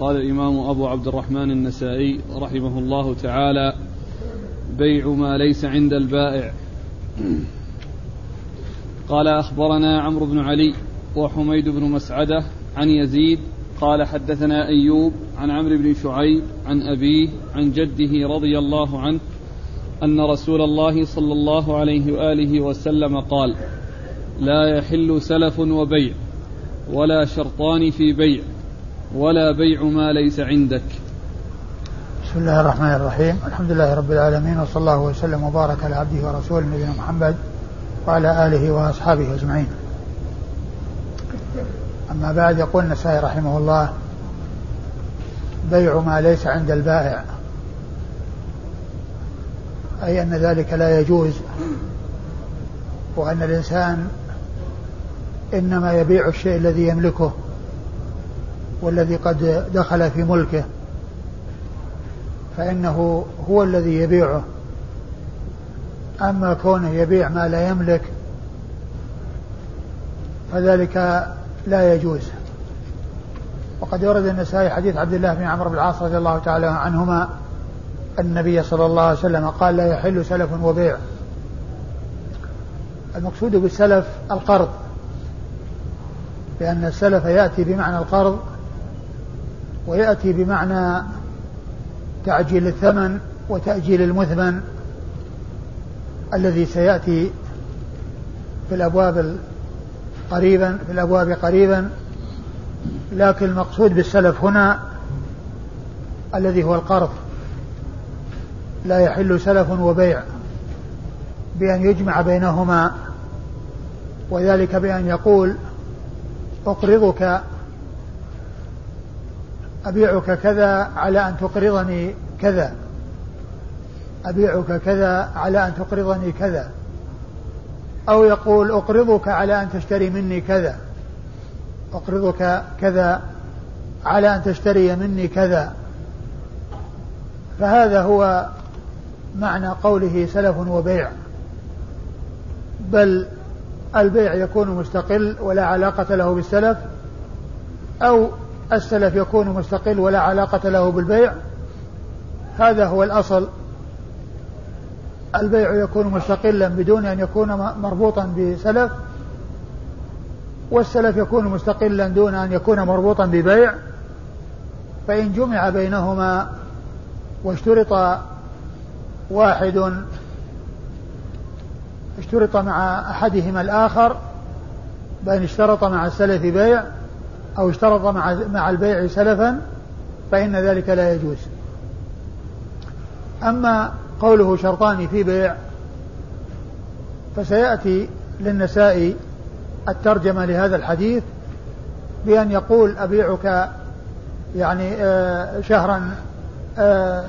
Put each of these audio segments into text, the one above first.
قال الإمام أبو عبد الرحمن النسائي رحمه الله تعالى بيع ما ليس عند البائع. قال أخبرنا عمرو بن علي وحميد بن مسعدة عن يزيد قال حدثنا أيوب عن عمرو بن شعيب عن أبيه عن جده رضي الله عنه أن رسول الله صلى الله عليه وآله وسلم قال لا يحل سلف وبيع ولا شرطان في بيع ولا بيع ما ليس عندك. بسم الله الرحمن الرحيم. الحمد لله رب العالمين وصلى الله وسلم وبارك على عبده ورسوله نبينا محمد وعلى آله وأصحابه أجمعين. أما بعد يقول النسائي رحمه الله بيع ما ليس عند البائع. أي أن ذلك لا يجوز وأن الإنسان إنما يبيع الشيء الذي يملكه. والذي قد دخل في ملكه فإنه هو الذي يبيعه. أما كونه يبيع ما لا يملك فذلك لا يجوز. وقد ورد النسائي حديث عبد الله بن عمرو بن العاص رضي الله تعالى عنهما النبي صلى الله عليه وسلم قال لا يحل سلف وبيع. المقصود بالسلف القرض لأن السلف يأتي بمعنى القرض ويأتي بمعنى تعجيل الثمن وتأجيل المثمن الذي سيأتي في الأبواب قريبا في الأبواب قريبا. لكن المقصود بالسلف هنا الذي هو القرض. لا يحل سلف وبيع بأن يجمع بينهما وذلك بأن يقول أقرضك أبيعك كذا على أن تقرضني كذا. أبيعك كذا على أن تقرضني كذا. أو يقول أقرضك على أن تشتري مني كذا. أقرضك كذا على أن تشتري مني كذا. فهذا هو معنى قوله سلف وبيع. بل البيع يكون مستقل ولا علاقة له بالسلف أو السلف يكون مستقل ولا علاقة له بالبيع. هذا هو الأصل. البيع يكون مستقلا بدون أن يكون مربوطا بسلف والسلف يكون مستقلا دون أن يكون مربوطا ببيع. فإن جمع بينهما واشترط واحد اشترط مع أحدهما الآخر بأن اشترط مع السلف بيع. أو اشترط مع مع البيع سلفا فإن ذلك لا يجوز. أما قوله شرطان في بيع فسيأتي للنسائي الترجمة لهذا الحديث بأن يقول أبيعك يعني آه، شهرا آه،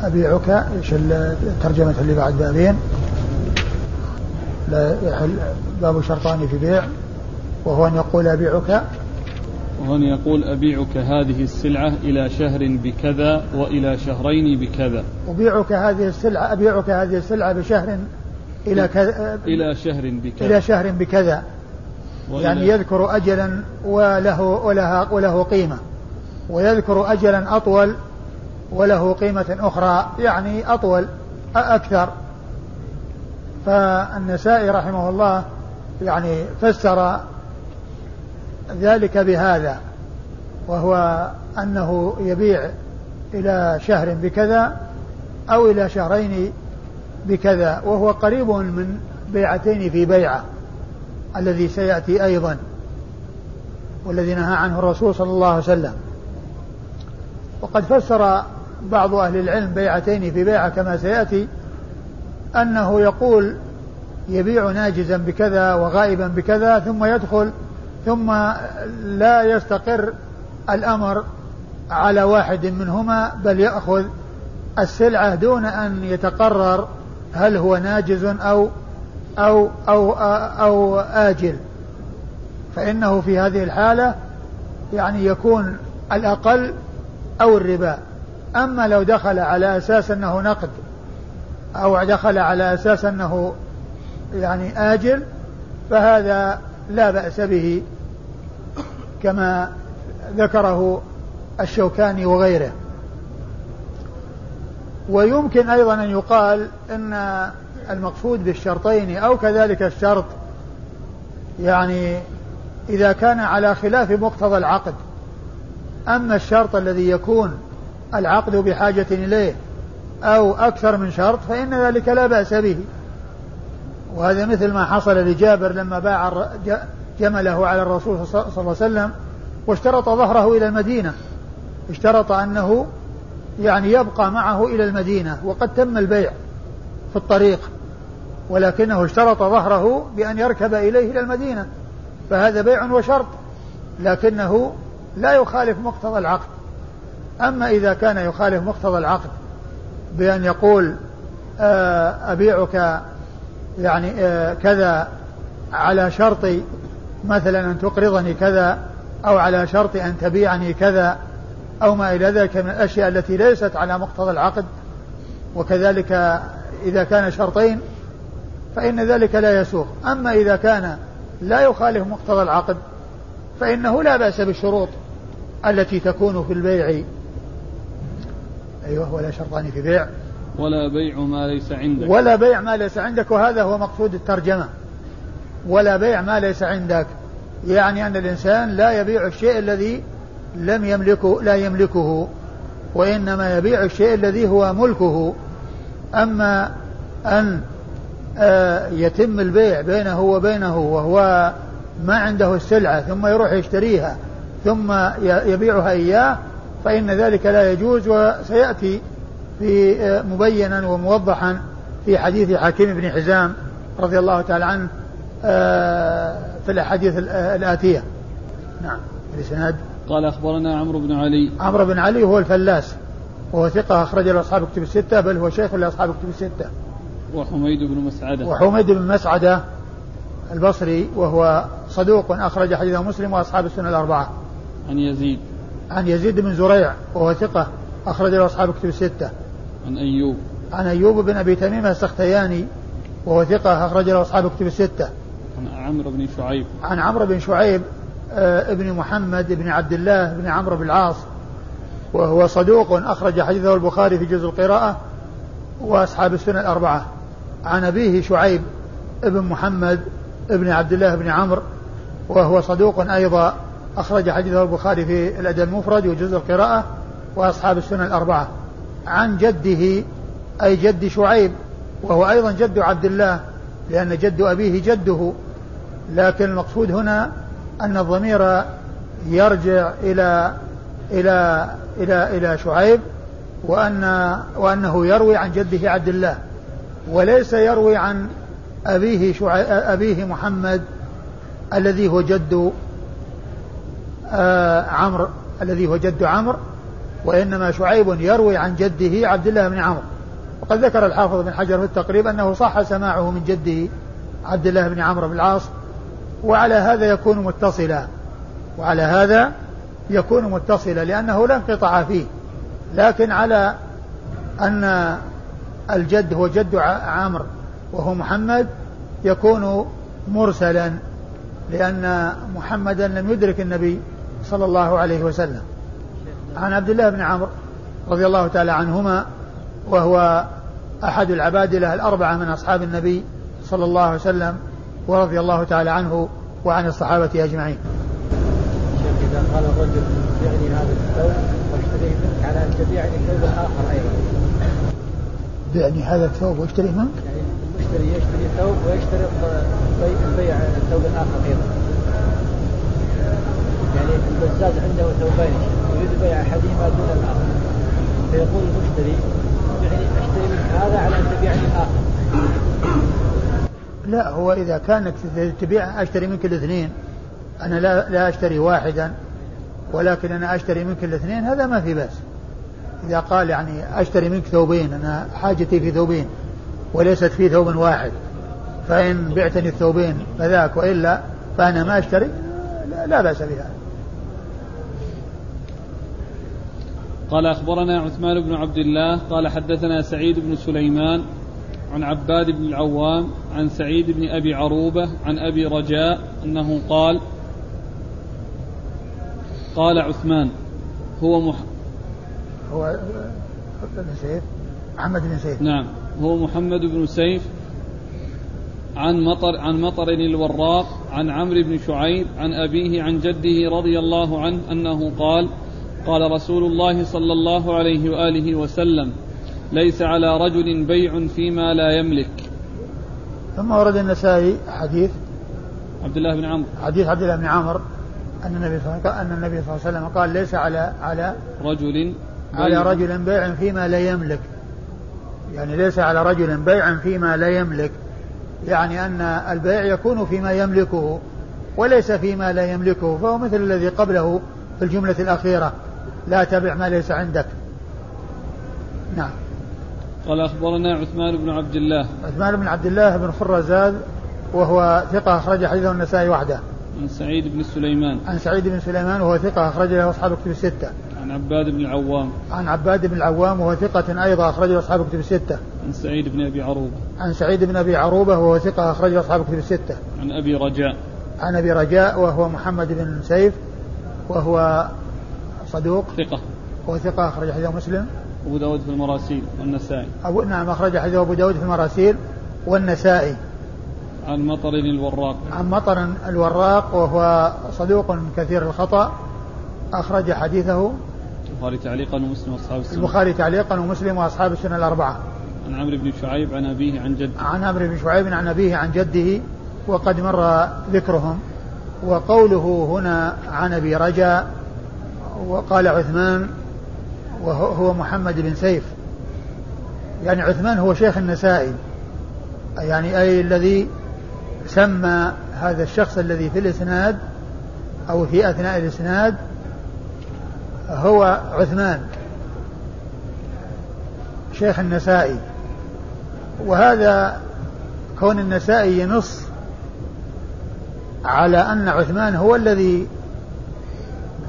أبيعك إيش الترجمة اللي بعد بابين لا يحل باب شرطان في بيع. وهو أن يقول أبيعك. وأن يقول أبيعك هذه السلعة إلى شهر بكذا وإلى شهرين بكذا. أبيعك هذه السلعة أبيعك هذه السلعة بشهر إلى كذا إلى شهر بكذا. إلى شهر بكذا. يعني يذكر أجلا وله ولها وله قيمة. ويذكر أجلا أطول وله قيمة أخرى يعني أطول أكثر. فالنسائي رحمه الله يعني فسر ذلك بهذا وهو أنه يبيع إلى شهر بكذا أو إلى شهرين بكذا وهو قريب من بيعتين في بيعة الذي سيأتي أيضا والذي نهى عنه الرسول صلى الله عليه وسلم. وقد فسر بعض أهل العلم بيعتين في بيعة كما سيأتي أنه يقول يبيع ناجزا بكذا وغائبا بكذا ثم يدخل ثم لا يستقر الأمر على واحد منهما بل يأخذ السلعة دون أن يتقرر هل هو ناجز أو أو أو أو آجل. فإنه في هذه الحالة يعني يكون الأقل أو الربا. أما لو دخل على أساس أنه نقد أو دخل على أساس أنه يعني آجل فهذا لا بأس به. كما ذكره الشوكاني وغيره. ويمكن أيضا أن يقال أن المقصود بالشرطين أو كذلك الشرط يعني إذا كان على خلاف مقتضى العقد. أما الشرط الذي يكون العقد بحاجة إليه أو أكثر من شرط فإن ذلك لا بأس به. وهذا مثل ما حصل لجابر لما باع جمله على الرسول صلى الله عليه وسلم واشترط ظهره إلى المدينة. اشترط أنه يعني يبقى معه إلى المدينة وقد تم البيع في الطريق ولكنه اشترط ظهره بأن يركب إليه إلى المدينة. فهذا بيع وشرط لكنه لا يخالف مقتضى العقد. أما إذا كان يخالف مقتضى العقد بأن يقول آه، أبيعك يعني آه، كذا على شرط مثلا أن تقرضني كذا أو على شرط أن تبيعني كذا أو ما إلى ذلك من الأشياء التي ليست على مقتضى العقد. وكذلك إذا كان شرطين فإن ذلك لا يسوق. أما إذا كان لا يخالف مقتضى العقد فإنه لا بأس بالشروط التي تكون في البيع. أيوه ولا شرطان في بيع. ولا بيع ما ليس عندك. ولا بيع ما ليس عندك وهذا هو مقصود الترجمة. ولا بيع ما ليس عندك. يعني أن الإنسان لا يبيع الشيء الذي لم يملكه لا يملكه وإنما يبيع الشيء الذي هو ملكه. أما أن آه، يتم البيع بينه وبينه وهو ما عنده السلعة ثم يروح يشتريها ثم يبيعها إياه فإن ذلك لا يجوز وسيأتي في آه، مبينا وموضحا في حديث حكيم بن حزام رضي الله تعالى عنه في الأحاديث الآتية. نعم. الإسناد. قال أخبرنا عمرو بن علي. عمرو بن علي هو الفلاس. وهو ثقة أخرج له أصحاب كتب الستة بل هو شيخ لأصحاب كتب الستة. وحميد بن مسعدة. وحميد بن مسعدة البصري وهو صدوق أخرج حديثه مسلم وأصحاب السنة الأربعة. عن يزيد. عن يزيد بن زريع وهو ثقة أخرج له أصحاب كتب الستة. عن أيوب. عن أيوب بن أبي تميم السختياني وهو ثقة أخرج له أصحاب كتب الستة. عمرو بن شعيب. عن عمرو بن شعيب آه ابن محمد بن عبد الله بن عمرو بن العاص. وهو صدوق أخرج حديثه البخاري في جزء القراءة وأصحاب السنة الأربعة. عن أبيه شعيب ابن محمد ابن عبد الله بن عمرو. وهو صدوق أيضا أخرج حديثه البخاري في الأدب المفرد وجزء القراءة وأصحاب السنة الأربعة. عن جده أي جد شعيب وهو أيضا جد عبد الله لأن جد أبيه جده. لكن المقصود هنا أن الضمير يرجع إلى إلى إلى إلى شعيب وأن وأنه يروي عن جده عبد الله وليس يروي عن أبيه شعيب أبيه محمد الذي هو جد آه عمرو الذي هو جد عمرو وإنما شعيب يروي عن جده عبد الله بن عمرو. وقد ذكر الحافظ بن حجر في التقريب أنه صح سماعه من جده عبد الله بن عمرو بن العاص وعلى هذا يكون متصلا. وعلى هذا يكون متصلا لأنه لا انقطاع فيه. لكن على أن الجد هو جد عامر وهو محمد يكون مرسلا لأن محمدا لم يدرك النبي صلى الله عليه وسلم. عن عبد الله بن عمرو رضي الله تعالى عنهما وهو أحد العبادلة الأربعة من أصحاب النبي صلى الله عليه وسلم. ورضي الله تعالى عنه وعن الصحابة أجمعين. شيخ إذا قال الرجل بعني هذا الثوب واشتريه منك على أن تبيعني آخر أيضا. بعني هذا الثوب واشتريه منك؟ يعني المشتري يشتري ثوب ويشترط البيع الثوب الآخر أيضا. يعني البزاز عنده ثوبين يريد بيع أحدهما دون الآخر. فيقول المشتري يعني اشتري منك هذا على أن تبيعني الآخر لا هو إذا كانك تبيع أشتري منك الاثنين. أنا لا لا أشتري واحدا ولكن أنا أشتري منك الاثنين هذا ما في بأس. إذا قال يعني أشتري منك ثوبين أنا حاجتي في ثوبين وليست في ثوب واحد. فإن بعتني الثوبين فذاك وإلا فأنا ما أشتري لا, بأس بهذا. قال أخبرنا عثمان بن عبد الله قال حدثنا سعيد بن سليمان عن عباد بن العوام عن سعيد بن أبي عروبة عن أبي رجاء أنه قال قال عثمان هو مح... هو بن سيف محمد بن سيف. نعم هو محمد بن سيف عن مطر عن مطر الوراق عن عمرو بن شعيب عن أبيه عن جده رضي الله عنه أنه قال قال رسول الله صلى الله عليه وآله وسلم ليس على رجل بيع فيما لا يملك. ثم ورد النسائي حديث عبد الله بن عمرو. حديث عبد الله بن عمرو أن النبي صلى الله أن النبي صلى الله عليه وسلم قال ليس على على رجل على رجل بيع فيما لا يملك. يعني ليس على رجل بيع فيما لا يملك. يعني أن البيع يكون فيما يملكه وليس فيما لا يملكه فهو مثل الذي قبله في الجملة الأخيرة. لا تبع ما ليس عندك. نعم. قال أخبرنا عثمان بن عبد الله. عثمان بن عبد الله بن خرزاد وهو ثقة أخرج حديثه النسائي وحده. عن سعيد بن سليمان. عن سعيد بن سليمان وهو ثقة أخرج له أصحاب كتب الستة. عن عباد بن العوام. عن عباد بن العوام وهو ثقة أيضا أخرجه أصحاب كتب الستة. عن سعيد بن أبي عروبة. عن سعيد بن أبي عروبة وهو ثقة أخرجه أصحاب كتب الستة. عن أبي رجاء. عن أبي رجاء وهو محمد بن سيف وهو صدوق. ثقة. وهو ثقة أخرج حديثه مسلم. أبو داود في المراسيل والنسائي. أبو نعم أخرج حديثه أبو داود في المراسيل والنسائي. عن مطر الوراق. عن مطر الوراق وهو صدوق كثير الخطأ. أخرج حديثه. البخاري تعليقا ومسلم وأصحاب السنة. البخاري تعليقا ومسلم وأصحاب السنة الأربعة. عن عمرو بن شعيب عن أبيه عن جده. عن عمرو بن شعيب عن أبيه عن جده وقد مر ذكرهم. وقوله هنا عن أبي رجاء وقال عثمان وهو محمد بن سيف. يعني عثمان هو شيخ النسائي. يعني أي الذي سمى هذا الشخص الذي في الإسناد أو في أثناء الإسناد هو عثمان شيخ النسائي. وهذا كون النسائي ينص على أن عثمان هو الذي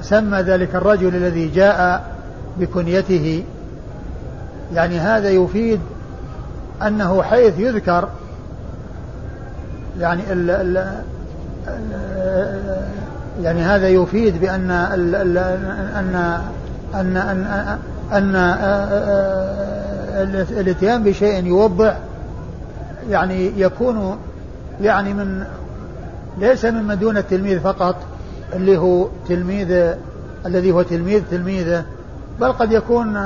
سمى ذلك الرجل الذي جاء بكنيته. يعني هذا يفيد أنه حيث يذكر يعني ال ال يعني هذا يفيد بأن ال ال أن أن أن أن الإتيان بشيء يوضح يعني يكون يعني من ليس ممن دون التلميذ فقط اللي هو تلميذ الذي هو تلميذ تلميذه. بل قد يكون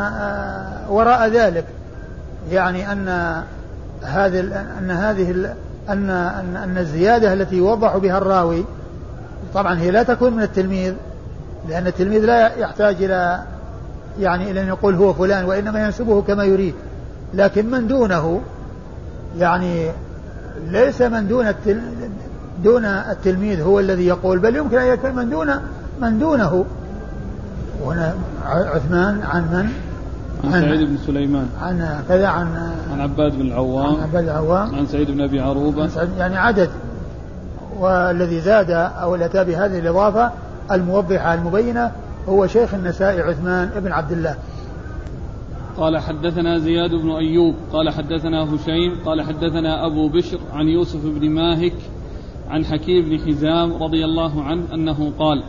وراء ذلك. يعني أن هذه أن هذه أن أن الزيادة التي يوضح بها الراوي طبعا هي لا تكون من التلميذ لأن التلميذ لا يحتاج إلى يعني إلى أن يقول هو فلان وإنما ينسبه كما يريد. لكن من دونه يعني ليس من دون التل دون التلميذ هو الذي يقول بل يمكن أن يكون من دون من دونه هنا عثمان عن من؟ عن سعيد بن سليمان. عن كذا عن عن عباد بن العوام. عن عباد العوام. عن سعيد بن أبي عروبة. يعني عدد. والذي زاد أو الأتى بهذه الإضافة الموضحة المبينة هو شيخ النسائي عثمان بن عبد الله. قال حدثنا زياد بن أيوب قال حدثنا هشيم قال حدثنا أبو بشر عن يوسف بن ماهك عن حكيم بن حزام رضي الله عنه أنه قال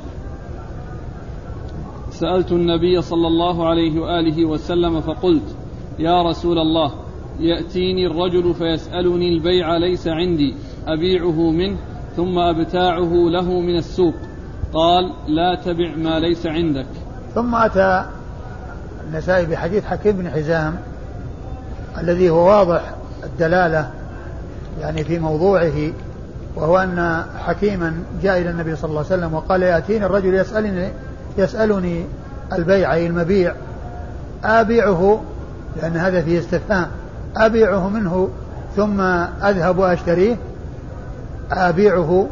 سألت النبي صلى الله عليه وآله وسلم فقلت يا رسول الله يأتيني الرجل فيسألني البيع ليس عندي أبيعه منه ثم أبتاعه له من السوق. قال لا تبع ما ليس عندك. ثم أتى النسائي بحديث حكيم بن حزام الذي هو واضح الدلالة يعني في موضوعه وهو أن حكيما جاء إلى النبي صلى الله عليه وسلم وقال يأتيني الرجل يسألني يسألني البيع أي المبيع أبيعه لأن هذا فيه استفهام أبيعه منه ثم أذهب وأشتريه أبيعه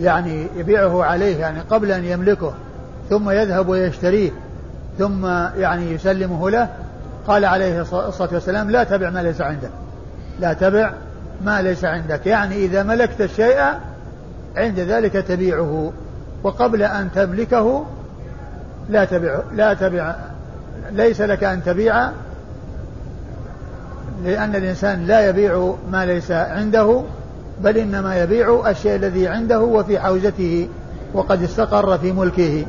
يعني يبيعه عليه يعني قبل أن يملكه ثم يذهب ويشتريه ثم يعني يسلمه له. قال عليه الصلاة والسلام لا تبع ما ليس عندك لا تبع ما ليس عندك. يعني إذا ملكت الشيء عند ذلك تبيعه وقبل أن تملكه لا تبع لا تبع ليس لك أن تبيع لأن الإنسان لا يبيع ما ليس عنده بل إنما يبيع الشيء الذي عنده وفي حوزته وقد استقر في ملكه.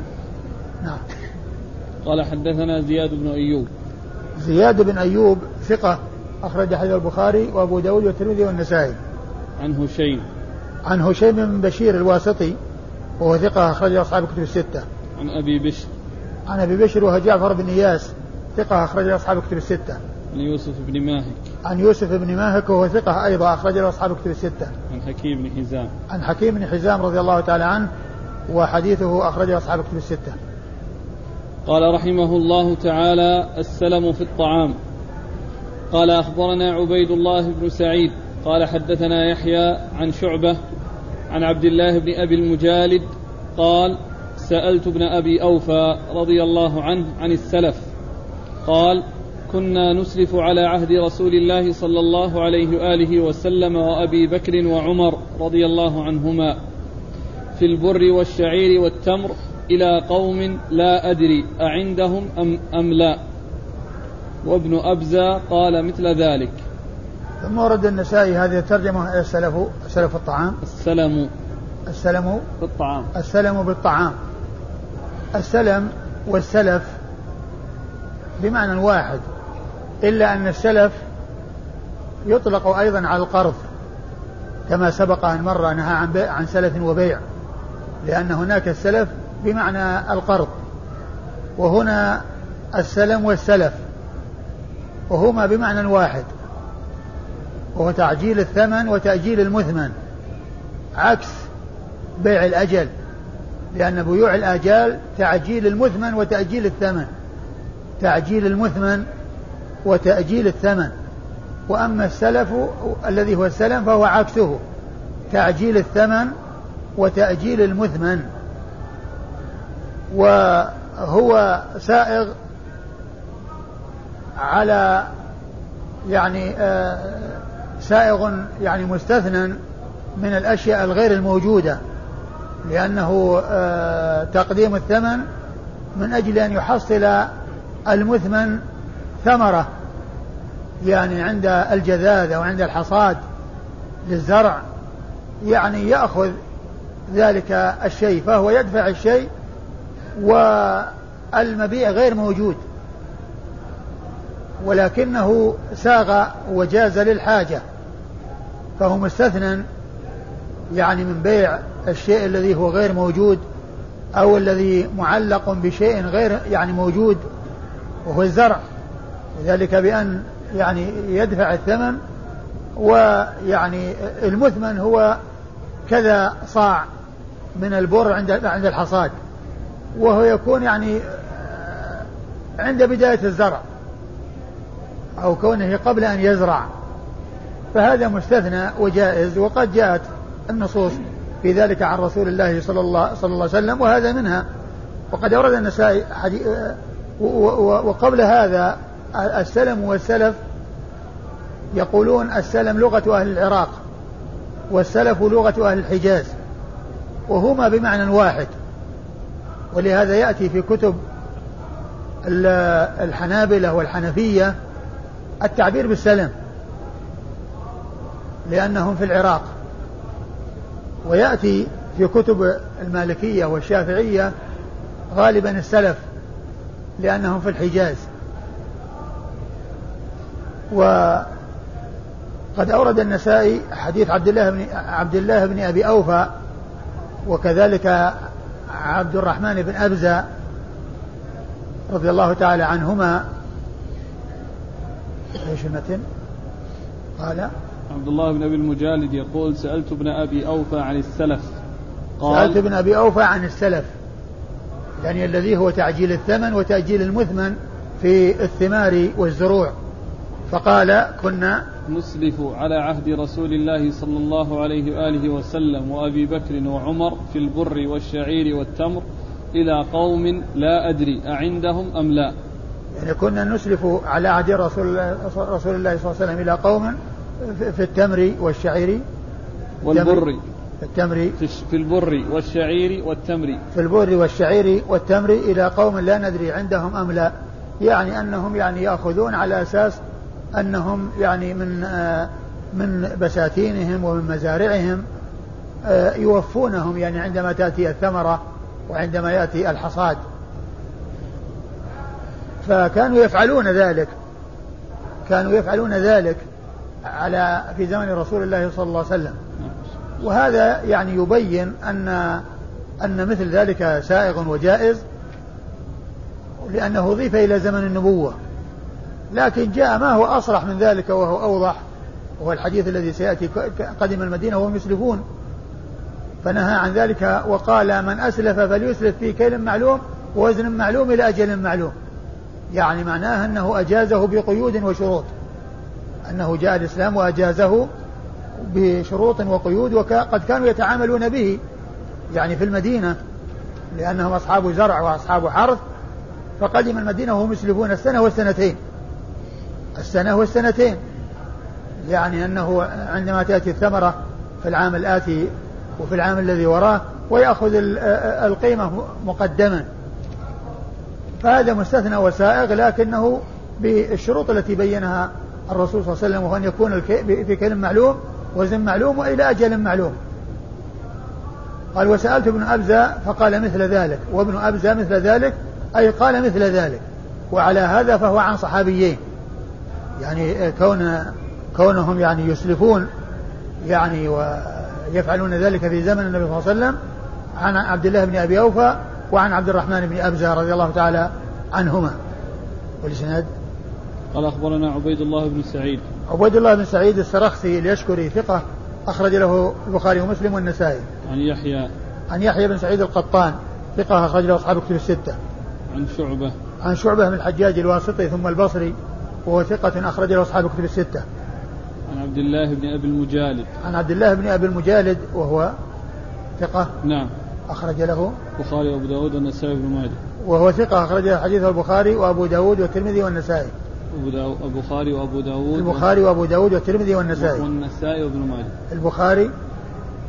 نعم. قال حدثنا زياد بن أيوب. زياد بن أيوب ثقة أخرج حديث البخاري وأبو داود والترمذي والنسائي. عن هشيم. عن هشيم بن بشير الواسطي وهو ثقة أخرج أصحاب الكتب الستة. عن أبي بشر. عن أبي بشر وهو جعفر بن إياس ثقة أخرج أصحاب الكتب الستة. عن يوسف بن ماهك. عن يوسف بن ماهك وهو ثقة أيضا أخرج أصحاب الكتب الستة. عن حكيم بن حزام. عن حكيم بن حزام رضي الله تعالى عنه وحديثه أخرج أصحاب الكتب الستة. قال رحمه الله تعالى السلم في الطعام. قال أخبرنا عبيد الله بن سعيد. قال حدثنا يحيى عن شعبة عن عبد الله بن أبي المجالد. قال سألت ابن أبي أوفى رضي الله عنه عن السلف قال كنا نسلف على عهد رسول الله صلى الله عليه وآله وسلم وأبي بكر وعمر رضي الله عنهما في البر والشعير والتمر إلى قوم لا أدري أعندهم أم, أم لا. وابن أبزة قال مثل ذلك. ثم ورد النسائي هذه الترجمة السلف سلف الطعام. السلم. السلم. بالطعام. السلم بالطعام. السلم والسلف بمعنى واحد إلا أن السلف يطلق أيضا على القرض كما سبق أن مر نهى عن عن سلف وبيع لأن هناك السلف بمعنى القرض وهنا السلم والسلف وهما بمعنى واحد وهو تعجيل الثمن وتأجيل المثمن عكس بيع الأجل. لأن بيوع الآجال تعجيل المثمن وتأجيل الثمن. تعجيل المثمن وتأجيل الثمن. وأما السلف الذي هو السلم فهو عكسه. تعجيل الثمن وتأجيل المثمن. وهو سائغ على يعني آه، سائغ يعني مستثنى من الأشياء الغير الموجودة. لأنه آه، تقديم الثمن من أجل أن يحصل المثمن ثمرة يعني عند الجذاذ أو عند الحصاد للزرع يعني يأخذ ذلك الشيء فهو يدفع الشيء والمبيع غير موجود. ولكنه ساغ وجاز للحاجة فهو مستثنى يعني من بيع الشيء الذي هو غير موجود أو الذي معلق بشيء غير يعني موجود وهو الزرع. ذلك بأن يعني يدفع الثمن ويعني المثمن هو كذا صاع من البر عند عند الحصاد وهو يكون يعني عند بداية الزرع أو كونه قبل أن يزرع. فهذا مستثنى وجائز وقد جاءت النصوص. في ذلك عن رسول الله صلى الله صلى الله عليه وسلم وهذا منها. وقد أورد النسائي حديث وقبل هذا السلم والسلف يقولون السلم لغة أهل العراق والسلف لغة أهل الحجاز وهما بمعنى واحد. ولهذا يأتي في كتب الحنابلة والحنفية التعبير بالسلم لأنهم في العراق. ويأتي في كتب المالكية والشافعية غالبا السلف لأنهم في الحجاز وقد أورد النسائي حديث عبد الله بن عبد الله بن أبي أوفى وكذلك عبد الرحمن بن أبزة رضي الله تعالى عنهما إيش المتن؟ قال عبد الله بن أبي المجالد يقول سألت ابن أبي أوفى عن السلف. قال سألت ابن أبي أوفى عن السلف. يعني الذي هو تعجيل الثمن وتأجيل المثمن في الثمار والزروع. فقال كنا نسلف على عهد رسول الله صلى الله عليه وآله وسلم وأبي بكر وعمر في البر والشعير والتمر إلى قوم لا أدري أعندهم أم لا. يعني كنا نسلف على عهد رسول, رسول الله صلى الله عليه وسلم إلى قوم في التمر والشعير. والبر. التمر في البر والشعير والتمر. في البر والشعير والتمر إلى قوم لا ندري عندهم أم لا. يعني أنهم يعني يأخذون على أساس أنهم يعني من آه من بساتينهم ومن مزارعهم آه يوفونهم يعني عندما تأتي الثمرة وعندما يأتي الحصاد. فكانوا يفعلون ذلك. كانوا يفعلون ذلك. على في زمن رسول الله صلى الله عليه وسلم. وهذا يعني يبين أن أن مثل ذلك سائغ وجائز لأنه أضيف إلى زمن النبوة. لكن جاء ما هو أصرح من ذلك وهو أوضح وهو الحديث الذي سيأتي قدم المدينة وهم يسلفون. فنهى عن ذلك وقال من أسلف فليسلف في كيل معلوم ووزن معلوم إلى أجل معلوم. يعني معناه أنه أجازه بقيود وشروط. أنه جاء الإسلام وأجازه بشروط وقيود وقد كانوا يتعاملون به يعني في المدينة لأنهم أصحاب زرع وأصحاب حرث فقدم المدينة وهم يسلفون السنة والسنتين. السنة والسنتين. يعني أنه عندما تأتي الثمرة في العام الآتي وفي العام الذي وراه ويأخذ القيمة مقدما. فهذا مستثنى وسائغ لكنه بالشروط التي بينها الرسول صلى الله عليه وسلم وهو أن يكون في كلم معلوم وزن معلوم وإلى أجل معلوم. قال وسألت ابن أبزة فقال مثل ذلك وابن أبزة مثل ذلك أي قال مثل ذلك وعلى هذا فهو عن صحابيين. يعني كون كونهم يعني يسلفون يعني ويفعلون ذلك في زمن النبي صلى الله عليه وسلم عن عبد الله بن أبي أوفى وعن عبد الرحمن بن أبزة رضي الله تعالى عنهما. والإسناد قال أخبرنا عبيد الله بن سعيد. عبيد الله بن سعيد السرخسي اليشكري ثقة أخرج له البخاري ومسلم والنسائي. عن يحيى. عن يحيى بن سعيد القطان ثقة أخرج له أصحاب الكتب الستة. عن شعبة. عن شعبة بن الحجاج الواسطي ثم البصري وهو ثقة أخرج له أصحاب الكتب الستة. عن عبد الله بن أبي المجالد. عن عبد الله بن أبي المجالد وهو ثقة نعم. أخرج له البخاري وأبو داود والنسائي بن ماجه. وهو ثقة أخرج حديث البخاري وأبو داود والترمذي والنسائي. البخاري وأبو داود البخاري وأبو داود والترمذي والنسائي. والنسائي وابن ماجه. البخاري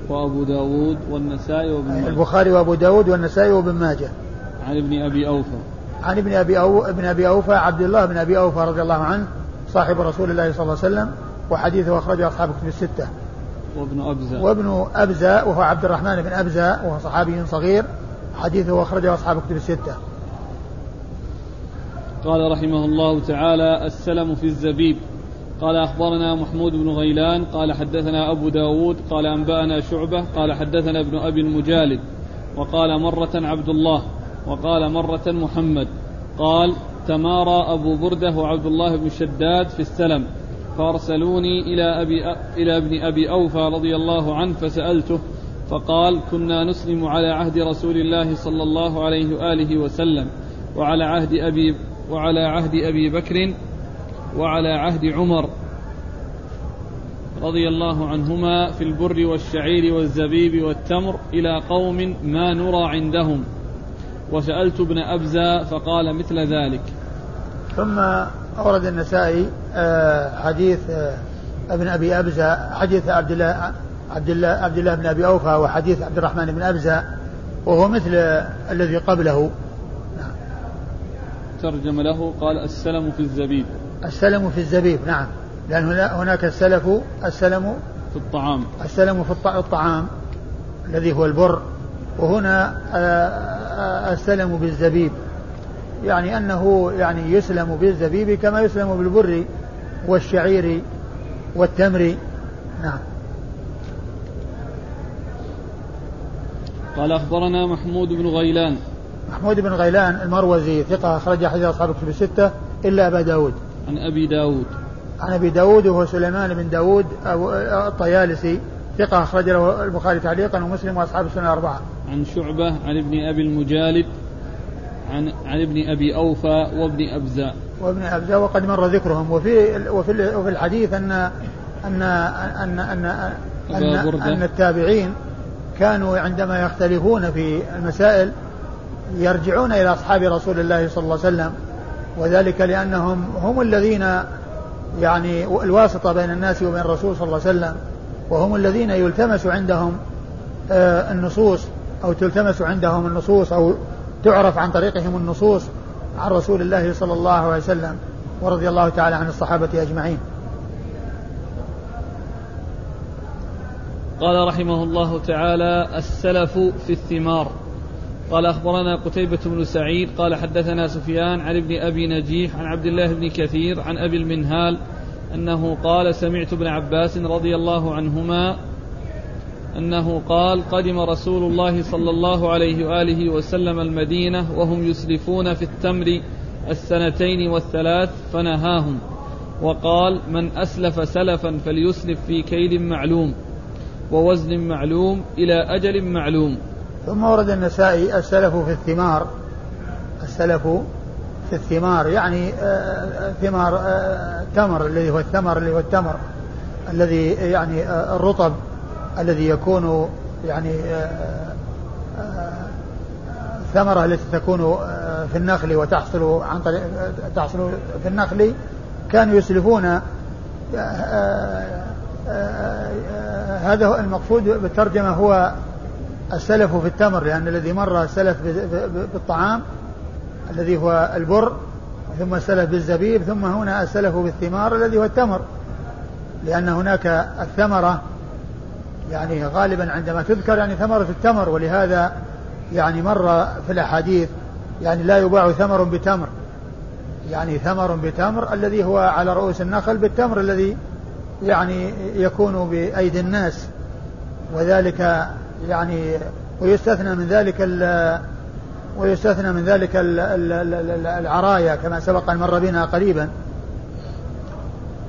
وأبو داود والنسائي وابن ماجه. البخاري وأبو داود والنسائي وابن ماجه. عن ابن أبي أوفى. عن ابن أبي أو ابن أبي أوفى عبد الله بن أبي أوفى رضي الله عنه صاحب رسول الله صلى الله عليه وسلم وحديثه أخرجه أصحاب كتب الستة. وابن أبزة. وابن أبزة وهو عبد الرحمن بن أبزة وهو صحابي صغير حديثه أخرجه أصحاب كتب الستة. قال رحمه الله تعالى السلم في الزبيب. قال أخبرنا محمود بن غيلان قال حدثنا أبو داود قال أنبأنا شعبة قال حدثنا ابن أبي المجالد. وقال مرة عبد الله وقال مرة محمد. قال تمارى أبو بردة وعبد الله بن شداد في السلم فأرسلوني إلى أبي إلى ابن أبي أوفى رضي الله عنه فسألته فقال كنا نسلم على عهد رسول الله صلى الله عليه وآله وسلم وعلى عهد أبي وعلى عهد أبي بكر وعلى عهد عمر رضي الله عنهما في البر والشعير والزبيب والتمر إلى قوم ما نرى عندهم وسألت ابن أبزة فقال مثل ذلك ثم أورد النسائي آه، حديث آه، ابن أبي أبزة حديث عبد الله عبد الله عبد الله بن أبي أوفى وحديث عبد الرحمن بن أبزة وهو مثل الذي قبله. ترجم له قال السلم في الزبيب. السلم في الزبيب نعم. لأن هناك السلف السلم في الطعام. السلم في الطعام الذي هو البر. وهنا السلم بالزبيب. يعني أنه يعني يسلم بالزبيب كما يسلم بالبر والشعير والتمر. نعم. قال أخبرنا محمود بن غيلان. محمود بن غيلان المروزي ثقة أخرج حديث أصحاب الكتب الستة إلا أبا داود. عن أبي داود. عن أبي داود وهو سليمان بن داود الطيالسي ثقة أخرج له البخاري تعليقا ومسلم وأصحاب السنة الأربعة. عن شعبة عن ابن أبي المجالد عن عن ابن أبي أوفى وابن ابزاء وابن ابزاء وقد مر ذكرهم. وفي وفي وفي الحديث ان ان ان ان ان, أن التابعين كانوا عندما يختلفون في المسائل يرجعون إلى أصحاب رسول الله صلى الله عليه وسلم وذلك لأنهم هم الذين يعني الواسطة بين الناس وبين الرسول صلى الله عليه وسلم وهم الذين يلتمس عندهم آه، النصوص أو تلتمس عندهم النصوص أو تعرف عن طريقهم النصوص عن رسول الله صلى الله عليه وسلم ورضي الله تعالى عن الصحابة أجمعين. قال رحمه الله تعالى السلف في الثمار. قال أخبرنا قتيبة بن سعيد قال حدثنا سفيان عن ابن أبي نجيح عن عبد الله بن كثير عن أبي المنهال أنه قال سمعت ابن عباس رضي الله عنهما أنه قال قدم رسول الله صلى الله عليه وآله وسلم المدينة وهم يسلفون في التمر السنتين والثلاث فنهاهم وقال من أسلف سلفا فليسلف في كيل معلوم ووزن معلوم إلى أجل معلوم ثم ورد النسائي السلف في الثمار. السلف في الثمار يعني آه، آه، ثمار التمر آه، الذي هو الثمر اللي هو التمر الذي يعني الرطب الذي يكون يعني الثمرة التي تكون في النخل وتحصل عن طريق تحصل في النخل كانوا يسلفون هذا المقصود بالترجمة هو السلف في التمر لأن الذي مر السلف بالطعام الذي هو البر ثم السلف بالزبيب ثم هنا السلف بالثمار الذي هو التمر. لأن هناك الثمرة يعني غالبا عندما تذكر يعني ثمرة التمر ولهذا يعني مر في الأحاديث يعني لا يباع ثمر بتمر. يعني ثمر بتمر الذي هو على رؤوس النخل بالتمر الذي يعني يكون بأيدي الناس. وذلك يعني ويستثنى من ذلك ويستثنى من ذلك العرايا كما سبق أن مر بنا قريبا.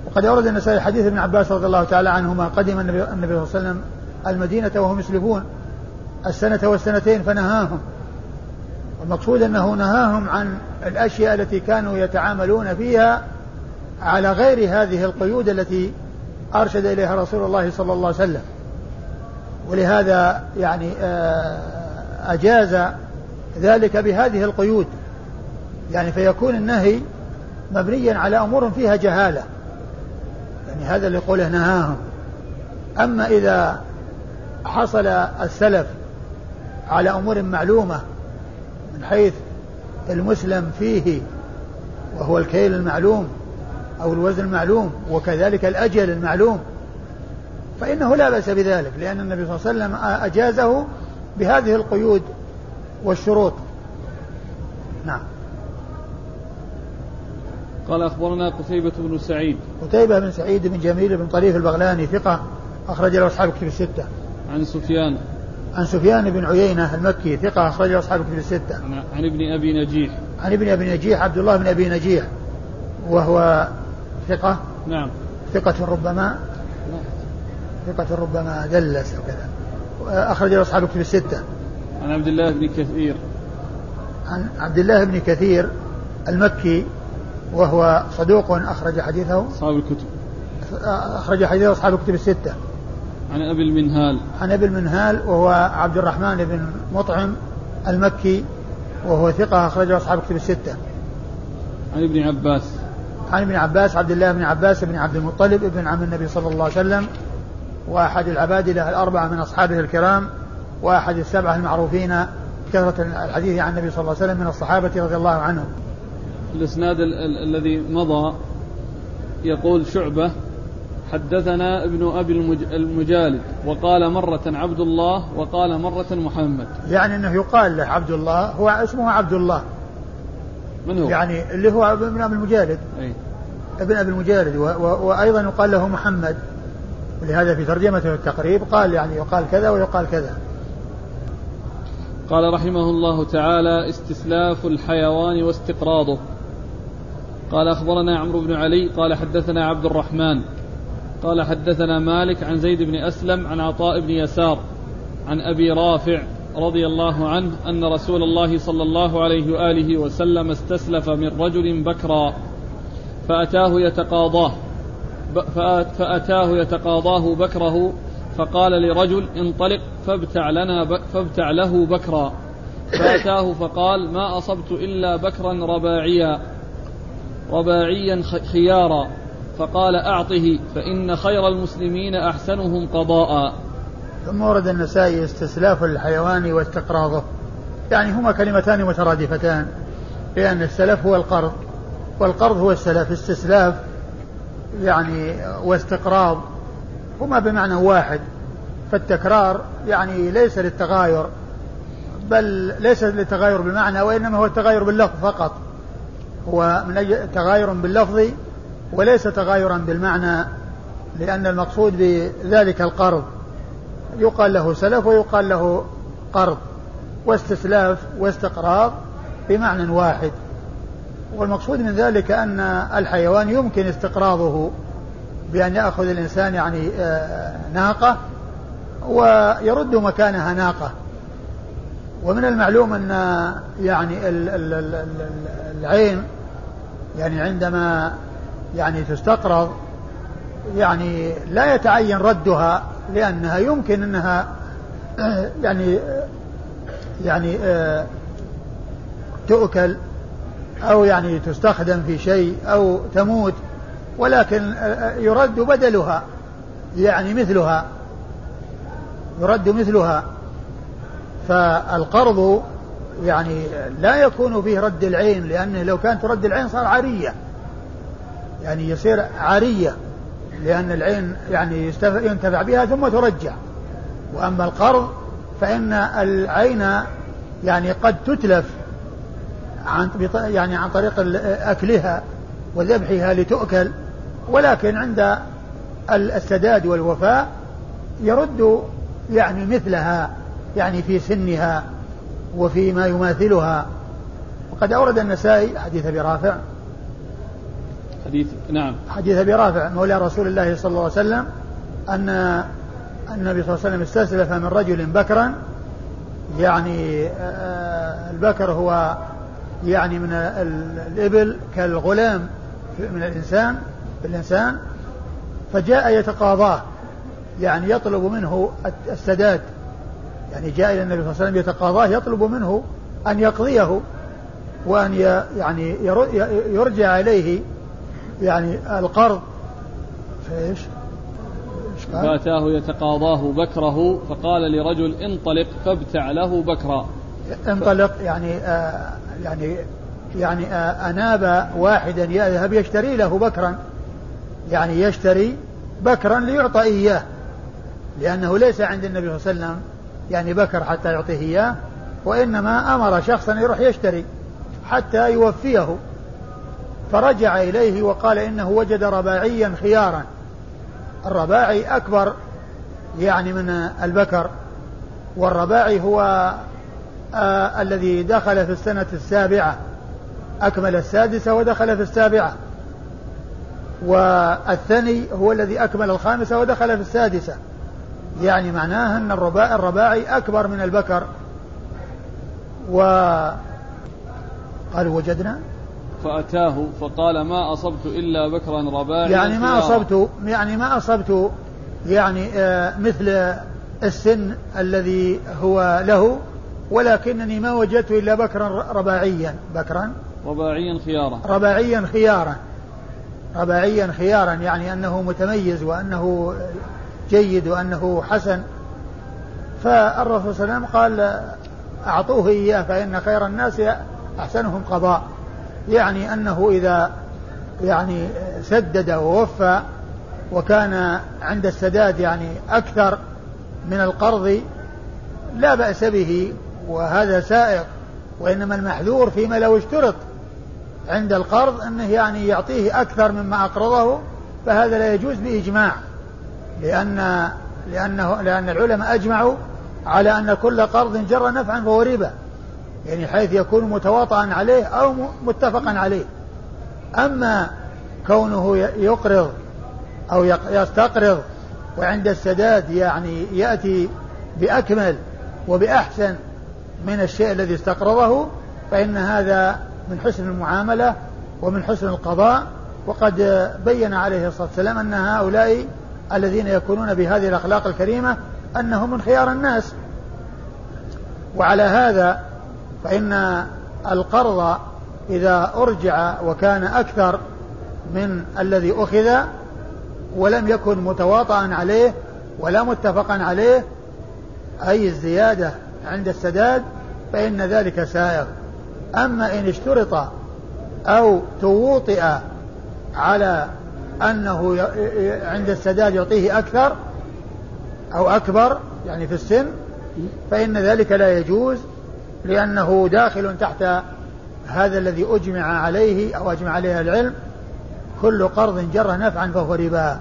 وقد أورد النسائي حديث ابن عباس رضي الله تعالى عنهما قدم النبي, صلى الله عليه وسلم المدينة وهم يسلفون السنة والسنتين فنهاهم. المقصود أنه نهاهم عن الأشياء التي كانوا يتعاملون فيها على غير هذه القيود التي أرشد إليها رسول الله صلى الله عليه وسلم. ولهذا يعني آه، أجاز ذلك بهذه القيود. يعني فيكون النهي مبنيا على أمور فيها جهالة. يعني هذا اللي يقوله نهاهم. أما إذا حصل السلف على أمور معلومة من حيث المسلم فيه وهو الكيل المعلوم أو الوزن المعلوم وكذلك الأجل المعلوم فإنه لا بأس بذلك لأن النبي صلى الله عليه وسلم أجازه بهذه القيود والشروط. نعم. قال أخبرنا قتيبة بن سعيد. قتيبة بن سعيد بن جميل بن طريف البغلاني ثقة أخرج له أصحاب كتب الستة. عن سفيان. عن سفيان بن عيينة المكي ثقة أخرج له أصحاب كتب الستة. عن ابن أبي نجيح. عن ابن أبي نجيح عبد الله بن أبي نجيح وهو ثقة. نعم. ثقة ربما. ثقة ربما دلس وكذا أخرج له أصحاب كتب الستة. عن عبد الله بن كثير. عن عبد الله بن كثير المكي وهو صدوق أخرج حديثه. أصحاب الكتب. أخرج حديثه أصحاب الكتب الستة. عن أبي المنهال. عن أبي المنهال وهو عبد الرحمن بن مطعم المكي وهو ثقة أخرجه أصحاب الكتب الستة. عن ابن عباس. عن ابن عباس عبد الله بن عباس بن عبد المطلب ابن عم النبي صلى الله عليه وسلم وأحد العبادلة الأربعة من أصحابه الكرام وأحد السبعة المعروفين كثرة الحديث عن النبي صلى الله عليه وسلم من الصحابة رضي الله عنهم. الإسناد الذي مضى يقول شعبة حدثنا ابن أبي المجالد وقال مرة عبد الله وقال مرة محمد. يعني أنه يقال له عبد الله هو اسمه عبد الله. من هو؟ يعني اللي هو ابن أبي المجالد. أي. ابن أبي المجالد وأيضا يقال له محمد. ولهذا في ترجمته التقريب قال يعني يقال كذا ويقال كذا. قال رحمه الله تعالى استسلاف الحيوان واستقراضه. قال أخبرنا عمرو بن علي قال حدثنا عبد الرحمن. قال حدثنا مالك عن زيد بن أسلم عن عطاء بن يسار عن أبي رافع رضي الله عنه أن رسول الله صلى الله عليه وآله وسلم استسلف من رجل بكرا فأتاه يتقاضاه. فأتاه يتقاضاه بكره فقال لرجل انطلق فابتع لنا فابتع له بكرا. فأتاه فقال ما أصبت إلا بكرا رباعيا رباعيا خيارا. فقال أعطه فإن خير المسلمين أحسنهم قضاء. ثم ورد النسائي استسلاف الحيوان واستقراضه يعني هما كلمتان مترادفتان لأن السلف هو القرض والقرض هو السلف. استسلاف يعني واستقراض هما بمعنى واحد فالتكرار يعني ليس للتغاير بل ليس للتغاير بالمعنى وإنما هو التغاير باللفظ فقط. هو من أجل تغاير باللفظ وليس تغايرا بالمعنى لأن المقصود بذلك القرض. يقال له سلف ويقال له قرض واستسلاف واستقراض بمعنى واحد. والمقصود من ذلك أن الحيوان يمكن استقراضه بأن يأخذ الإنسان يعني آه، ناقة ويرد مكانها ناقة. ومن المعلوم أن يعني العين يعني عندما يعني تستقرض يعني لا يتعين ردها لأنها يمكن أنها آه، يعني آه، يعني تؤكل أو يعني تستخدم في شيء أو تموت ولكن يرد بدلها يعني مثلها يرد مثلها. فالقرض يعني لا يكون فيه رد العين لأنه لو كانت ترد العين صار عارية. يعني يصير عارية لأن العين يعني ينتفع بها ثم ترجع. وأما القرض فإن العين يعني قد تتلف. عن يعني عن طريق أكلها وذبحها لتؤكل ولكن عند السداد والوفاء يرد يعني مثلها يعني في سنها وفي ما يماثلها. وقد أورد النسائي حديث أبي رافع. حديث نعم. حديث أبي رافع مولى رسول الله صلى الله عليه وسلم أن النبي صلى الله عليه وسلم استسلف من رجل بكرا يعني البكر هو يعني من الإبل كالغلام من الإنسان الإنسان فجاء يتقاضاه يعني يطلب منه السداد. يعني جاء إلى النبي صلى الله عليه وسلم يتقاضاه يطلب منه أن يقضيه وأن يعني يرجع إليه يعني القرض. فإيش؟ فأتاه يتقاضاه بكره فقال لرجل انطلق فابتع له بكرا. انطلق يعني آه يعني يعني آه أناب واحدا يذهب يشتري له بكرا؟ يعني يشتري بكرا ليعطى إياه. لأنه ليس عند النبي صلى الله عليه وسلم يعني بكر حتى يعطيه إياه وإنما أمر شخصا يروح يشتري حتى يوفيه. فرجع إليه وقال إنه وجد رباعيا خيارا. الرباعي أكبر يعني من البكر والرباعي هو آه الذي دخل في السنة السابعة أكمل السادسة ودخل في السابعة. والثاني هو الذي أكمل الخامسة ودخل في السادسة. يعني معناه أن الرباع الرباعي أكبر من البكر. و قالوا وجدنا؟ فأتاه فقال ما أصبت إلا بكرا رباعيا يعني ما أصبت يعني ما أصبت يعني آه مثل السن الذي هو له. ولكنني ما وجدت إلا بكرا رباعيا. بكرا؟ رباعيا خيارا. رباعيا خيارا. رباعيا خيارا يعني أنه متميز وأنه جيد وأنه حسن. فالرسول صلى الله عليه وسلم قال أعطوه إياه فإن خير الناس أحسنهم قضاء. يعني أنه إذا يعني سدد ووفى وكان عند السداد يعني أكثر من القرض لا بأس به. وهذا سائق وإنما المحذور فيما لو اشترط عند القرض أنه يعني يعطيه أكثر مما أقرضه فهذا لا يجوز بإجماع لأن لأنه لأن العلماء أجمعوا على أن كل قرض جر نفعا فهو ربا يعني حيث يكون متواطئا عليه أو متفقا عليه. أما كونه يقرض أو يستقرض وعند السداد يعني يأتي بأكمل وبأحسن من الشيء الذي استقرضه فإن هذا من حسن المعاملة ومن حسن القضاء. وقد بين عليه الصلاة والسلام أن هؤلاء الذين يكونون بهذه الأخلاق الكريمة أنهم من خيار الناس. وعلى هذا فإن القرض إذا أرجع وكان أكثر من الذي أخذ ولم يكن متواطئا عليه ولا متفقا عليه أي الزيادة عند السداد فإن ذلك سائغ. أما إن اشترط أو تووطئ على أنه عند السداد يعطيه أكثر أو أكبر يعني في السن فإن ذلك لا يجوز لأنه داخل تحت هذا الذي أجمع عليه أو أجمع عليه العلم كل قرض جر نفعا فهو ربا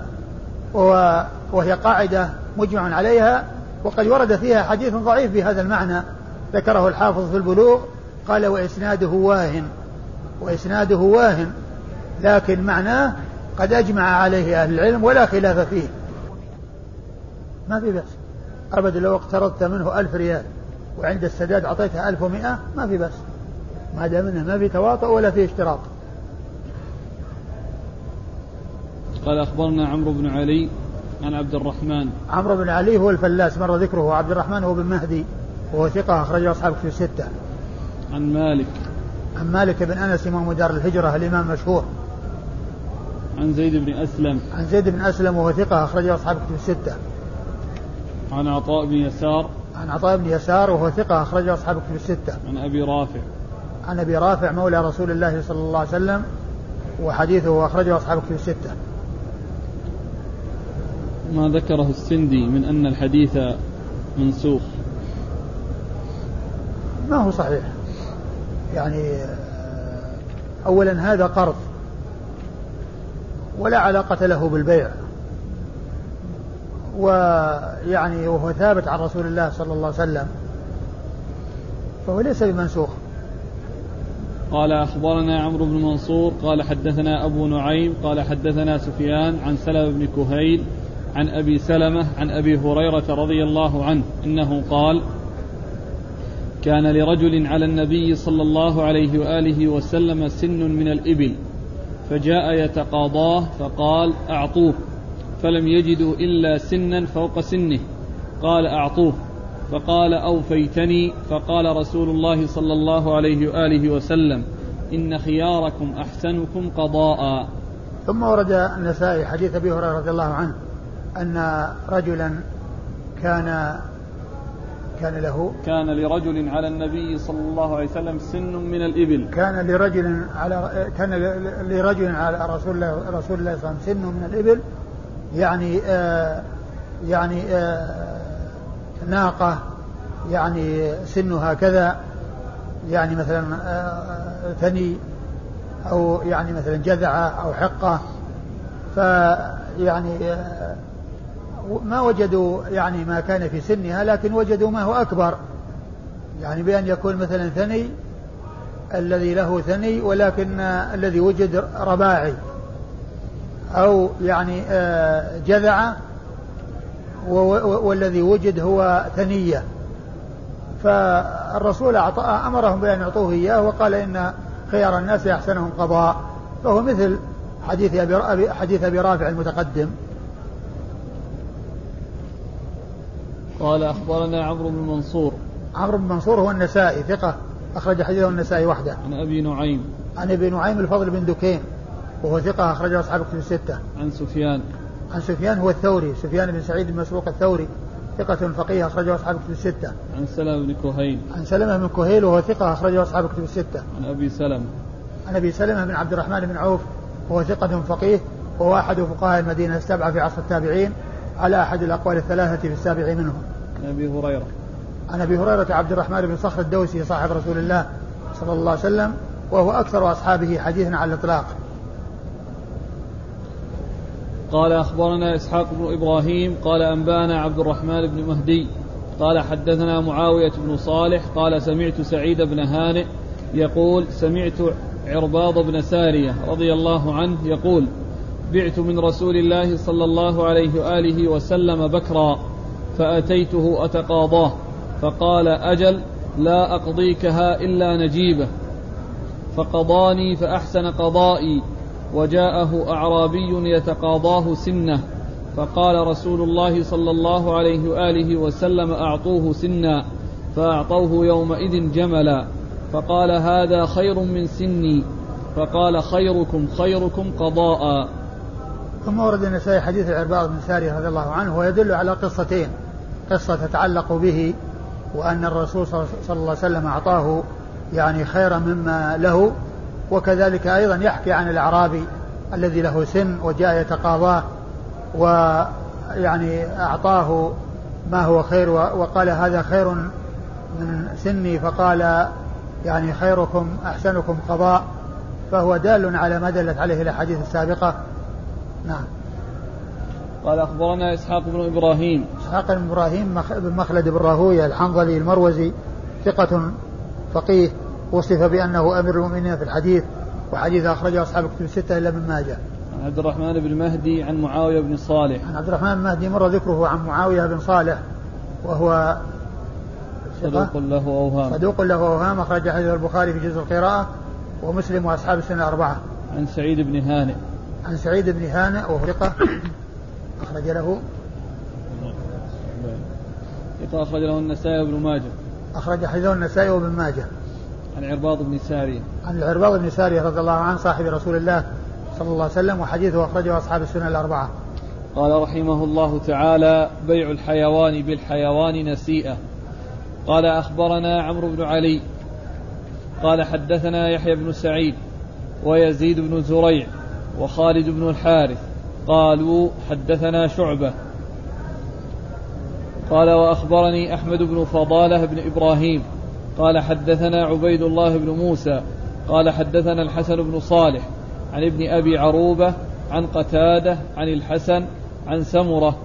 وهي قاعدة مجمع عليها وقد ورد فيها حديث ضعيف بهذا المعنى. ذكره الحافظ في البلوغ قال وإسناده واهن. وإسناده واهن لكن معناه قد أجمع عليه أهل العلم ولا خلاف فيه. ما في بأس. أبدا لو اقترضت منه ألف ريال وعند السداد أعطيته ألف ومئة ما في بأس. ما دام إنه ما في تواطؤ ولا في اشتراط. قال أخبرنا عمرو بن علي عن عبد الرحمن. عمرو بن علي هو الفلاس مر ذكره. وعبد الرحمن هو بن مهدي وهو ثقة أخرجه أصحاب في الستة. عن مالك. عن مالك بن أنس إمام دار الهجرة الإمام مشهور. عن زيد بن أسلم. عن زيد بن أسلم وهو ثقة أخرجه أصحاب في الستة. عن عطاء بن يسار. عن عطاء بن يسار وهو ثقة أخرجه أصحاب في الستة. عن أبي رافع. عن أبي رافع مولى رسول الله صلى الله عليه وسلم وحديثه أخرجه أصحاب في الستة. ما ذكره السندي من أن الحديث منسوخ. ما هو صحيح. يعني أولا هذا قرض. ولا علاقة له بالبيع. ويعني وهو ثابت عن رسول الله صلى الله عليه وسلم. فهو ليس بمنسوخ. قال أخبرنا عمرو بن منصور قال حدثنا أبو نعيم قال حدثنا سفيان عن سلمة بن كهيل عن أبي سلمة عن أبي هريرة رضي الله عنه إنه قال كان لرجل على النبي صلى الله عليه وآله وسلم سن من الإبل فجاء يتقاضاه فقال أعطوه فلم يجدوا إلا سنا فوق سنه قال أعطوه فقال أوفيتني فقال رسول الله صلى الله عليه وآله وسلم إن خياركم أحسنكم قضاء. ثم ورد النسائي حديث أبي هريرة رضي الله عنه أن رجلا كان كان له كان لرجل على النبي صلى الله عليه وسلم سن من الإبل. كان لرجل على كان لرجل على رسول الله رسول الله صلى الله عليه وسلم سن من الإبل يعني آه يعني آه ناقة يعني سنها كذا يعني مثلا آه ثني أو يعني مثلا جذعة أو حقة. فيعني آه ما وجدوا يعني ما كان في سنها لكن وجدوا ما هو أكبر. يعني بأن يكون مثلا ثني الذي له ثني ولكن الذي وجد رباعي أو يعني آه، جذعة والذي وجد هو ثنية. فالرسول أعطى أمرهم بأن يعطوه إياه وقال إن خيار الناس أحسنهم قضاء. فهو مثل حديث أبي حديث أبي رافع المتقدم. قال أخبرنا عمرو بن منصور عمرو بن منصور هو النسائي ثقة أخرج حديثه النسائي وحده عن أبي نعيم عن أبي نعيم الفضل بن دكين وهو ثقة أخرجه أصحاب كتب الستة عن سفيان عن سفيان هو الثوري سفيان بن سعيد بن مسروق الثوري ثقة فقيه أخرجه أصحاب كتب الستة. عن سلمة بن كهيل. عن سلمة بن كهيل وهو ثقة أخرجه أصحاب كتب الستة. عن أبي سلمة. عن أبي سلمة بن عبد الرحمن بن عوف وهو ثقة فقيه وهو أحد فقهاء المدينة السبعة في عصر التابعين على أحد الأقوال الثلاثة في السابع منهم. عن أبي هريرة عن أبي هريرة عبد الرحمن بن صخر الدوسي صاحب رسول الله صلى الله عليه وسلم وهو أكثر أصحابه حديثا على الإطلاق. قال أخبرنا إسحاق بن إبراهيم قال أنبانا عبد الرحمن بن مهدي قال حدثنا معاوية بن صالح قال سمعت سعيد بن هانئ يقول سمعت عرباض بن سارية رضي الله عنه يقول بعت من رسول الله صلى الله عليه وآله وسلم بكرا فأتيته أتقاضاه فقال أجل لا أقضيكها إلا نجيبة. فقضاني فأحسن قضائي وجاءه أعرابي يتقاضاه سنة. فقال رسول الله صلى الله عليه وآله وسلم أعطوه سنا فأعطوه يومئذ جملا. فقال هذا خير من سني. فقال خيركم خيركم قضاء. ثم ورد النسائي حديث العرباض بن ساري رضي الله عنه ويدل على قصتين. قصة تتعلق به وأن الرسول صلى الله عليه وسلم أعطاه يعني خيرا مما له وكذلك أيضا يحكي عن الأعرابي الذي له سن وجاء يتقاضاه ويعني أعطاه ما هو خير وقال هذا خير من سني فقال يعني خيركم أحسنكم قضاء فهو دال على ما دلت عليه الأحاديث السابقة. نعم. قال أخبرنا إسحاق بن إبراهيم. إسحاق بن إبراهيم بن مخلد بن راهوية الحنظلي المروزي ثقة فقيه وصف بأنه أمير المؤمنين في الحديث وحديث أخرجه أصحاب الكتب الستة إلا من ماجه. عن عبد الرحمن بن مهدي عن معاوية بن صالح. عن عبد الرحمن بن مهدي مر ذكره عن معاوية بن صالح وهو صدوق له أوهام. صدوق له أوهام أخرج حديث البخاري في جزء القراءة ومسلم وأصحاب السنة الأربعة عن سعيد بن هانئ. عن سعيد بن هانئ وهو ثقة. أخرج له. أخرج له النسائي وابن ماجه. أخرج حديثه النسائي وابن ماجه. عن عرباض بن سارية. عن العرباض بن سارية رضي الله عنه صاحب رسول الله صلى الله عليه وسلم وحديثه أخرجه أصحاب السنة الأربعة. قال رحمه الله تعالى بيع الحيوان بالحيوان نسيئة. قال أخبرنا عمرو بن علي. قال حدثنا يحيى بن سعيد ويزيد بن زريع وخالد بن الحارث قالوا حدثنا شعبة. قال وأخبرني أحمد بن فضالة بن إبراهيم. قال حدثنا عبيد الله بن موسى. قال حدثنا الحسن بن صالح عن ابن أبي عروبة عن قتادة عن الحسن عن سمرة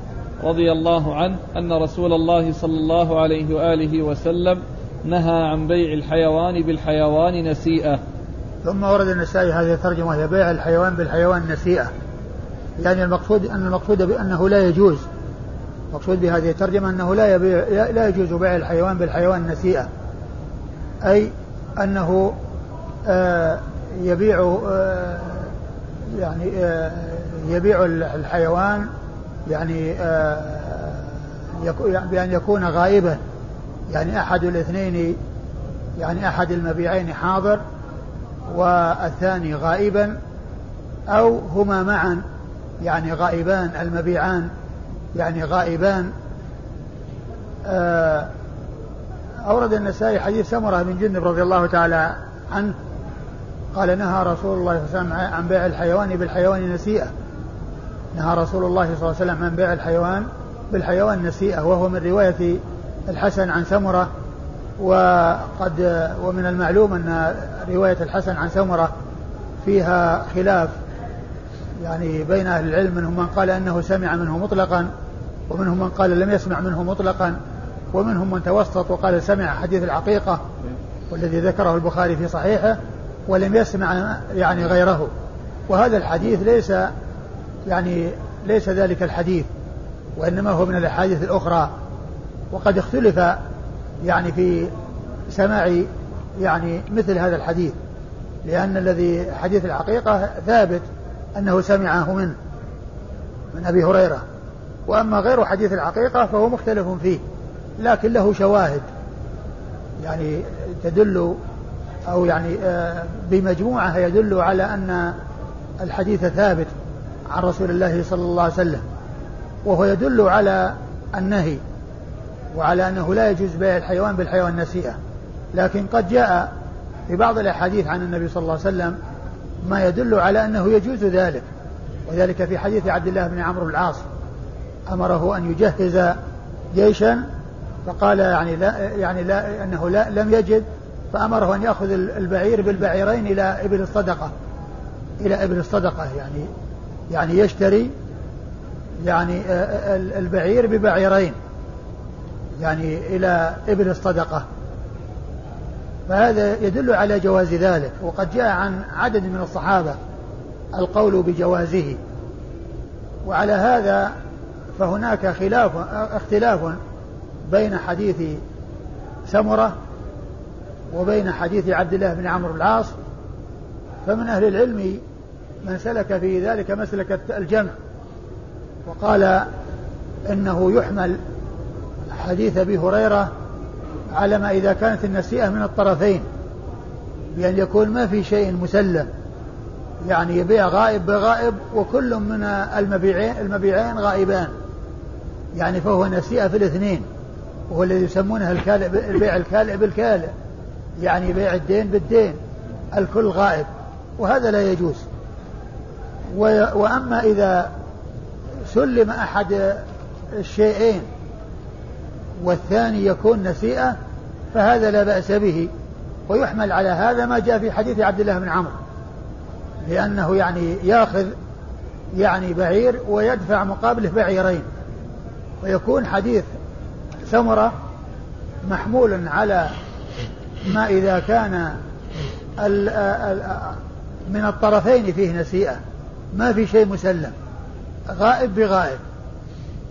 رضي الله عنه أن رسول الله صلى الله عليه وآله وسلم نهى عن بيع الحيوان بالحيوان نسيئة. ثم ورد النسائي هذه الترجمة وهي بيع الحيوان بالحيوان نسيئة. يعني المقصود أن المقصود بأنه لا يجوز. المقصود بهذه الترجمة أنه لا يبيع لا يجوز بيع الحيوان بالحيوان نسيئة أي أنه آه يبيع آه يعني آه يبيع الحيوان يعني بأن يكون غائبا. يعني أحد الاثنين يعني أحد المبيعين حاضر والثاني غائبا أو هما معا. يعني غائبان المبيعان يعني غائبان. أورد النسائي حديث سمرة بن جندب رضي الله تعالى عنه قال نهى رسول الله صلى الله عليه وسلم عن بيع الحيوان بالحيوان نسيئة. نهى رسول الله صلى الله عليه وسلم عن بيع الحيوان بالحيوان نسيئة وهو من رواية الحسن عن سمرة وقد ومن المعلوم أن رواية الحسن عن سمرة فيها خلاف يعني بين أهل العلم منهم من قال أنه سمع منه مطلقا ومنهم من قال لم يسمع منه مطلقا ومنهم من توسط وقال سمع حديث العقيقة والذي ذكره البخاري في صحيحه ولم يسمع يعني غيره. وهذا الحديث ليس يعني ليس ذلك الحديث وإنما هو من الأحاديث الأخرى. وقد اختلف يعني في سماع يعني مثل هذا الحديث لأن الذي حديث الحقيقة ثابت أنه سمعه منه من أبي هريرة. وأما غير حديث الحقيقة فهو مختلف فيه لكن له شواهد يعني تدل أو يعني بمجموعة يدل على أن الحديث ثابت عن رسول الله صلى الله عليه وسلم. وهو يدل على النهي وعلى أنه لا يجوز بيع الحيوان بالحيوان نسيئة لكن قد جاء في بعض الأحاديث عن النبي صلى الله عليه وسلم ما يدل على أنه يجوز ذلك. وذلك في حديث عبد الله بن عمرو العاص. أمره أن يجهز جيشا فقال يعني لا يعني لا أنه لا لم يجد فأمره أن يأخذ البعير بالبعيرين إلى إبل الصدقة. إلى إبل الصدقة يعني يعني يشتري يعني البعير ببعيرين. يعني إلى إبل الصدقة. فهذا يدل على جواز ذلك. وقد جاء عن عدد من الصحابة القول بجوازه. وعلى هذا فهناك خلاف اختلاف بين حديث سمرة وبين حديث عبد الله بن عمرو العاص. فمن أهل العلم من سلك في ذلك مسلك الجمع وقال إنه يحمل حديث أبي هريرة على ما إذا كانت النسيئة من الطرفين بأن يكون ما في شيء مسلم. يعني يبيع غائب بغائب وكل من المبيعين المبيعين غائبان. يعني فهو نسيئة في الاثنين وهو الذي يسمونه الكالئ البيع الكالئ بالكالئ. يعني بيع الدين بالدين الكل غائب. وهذا لا يجوز. وأما إذا سلم أحد الشيئين والثاني يكون نسيئة فهذا لا بأس به. ويحمل على هذا ما جاء في حديث عبد الله بن عمرو. لأنه يعني ياخذ يعني بعير ويدفع مقابله بعيرين. ويكون حديث ثمرة محمول على ما إذا كان ال من الطرفين فيه نسيئة. ما في شيء مسلم. غائب بغائب.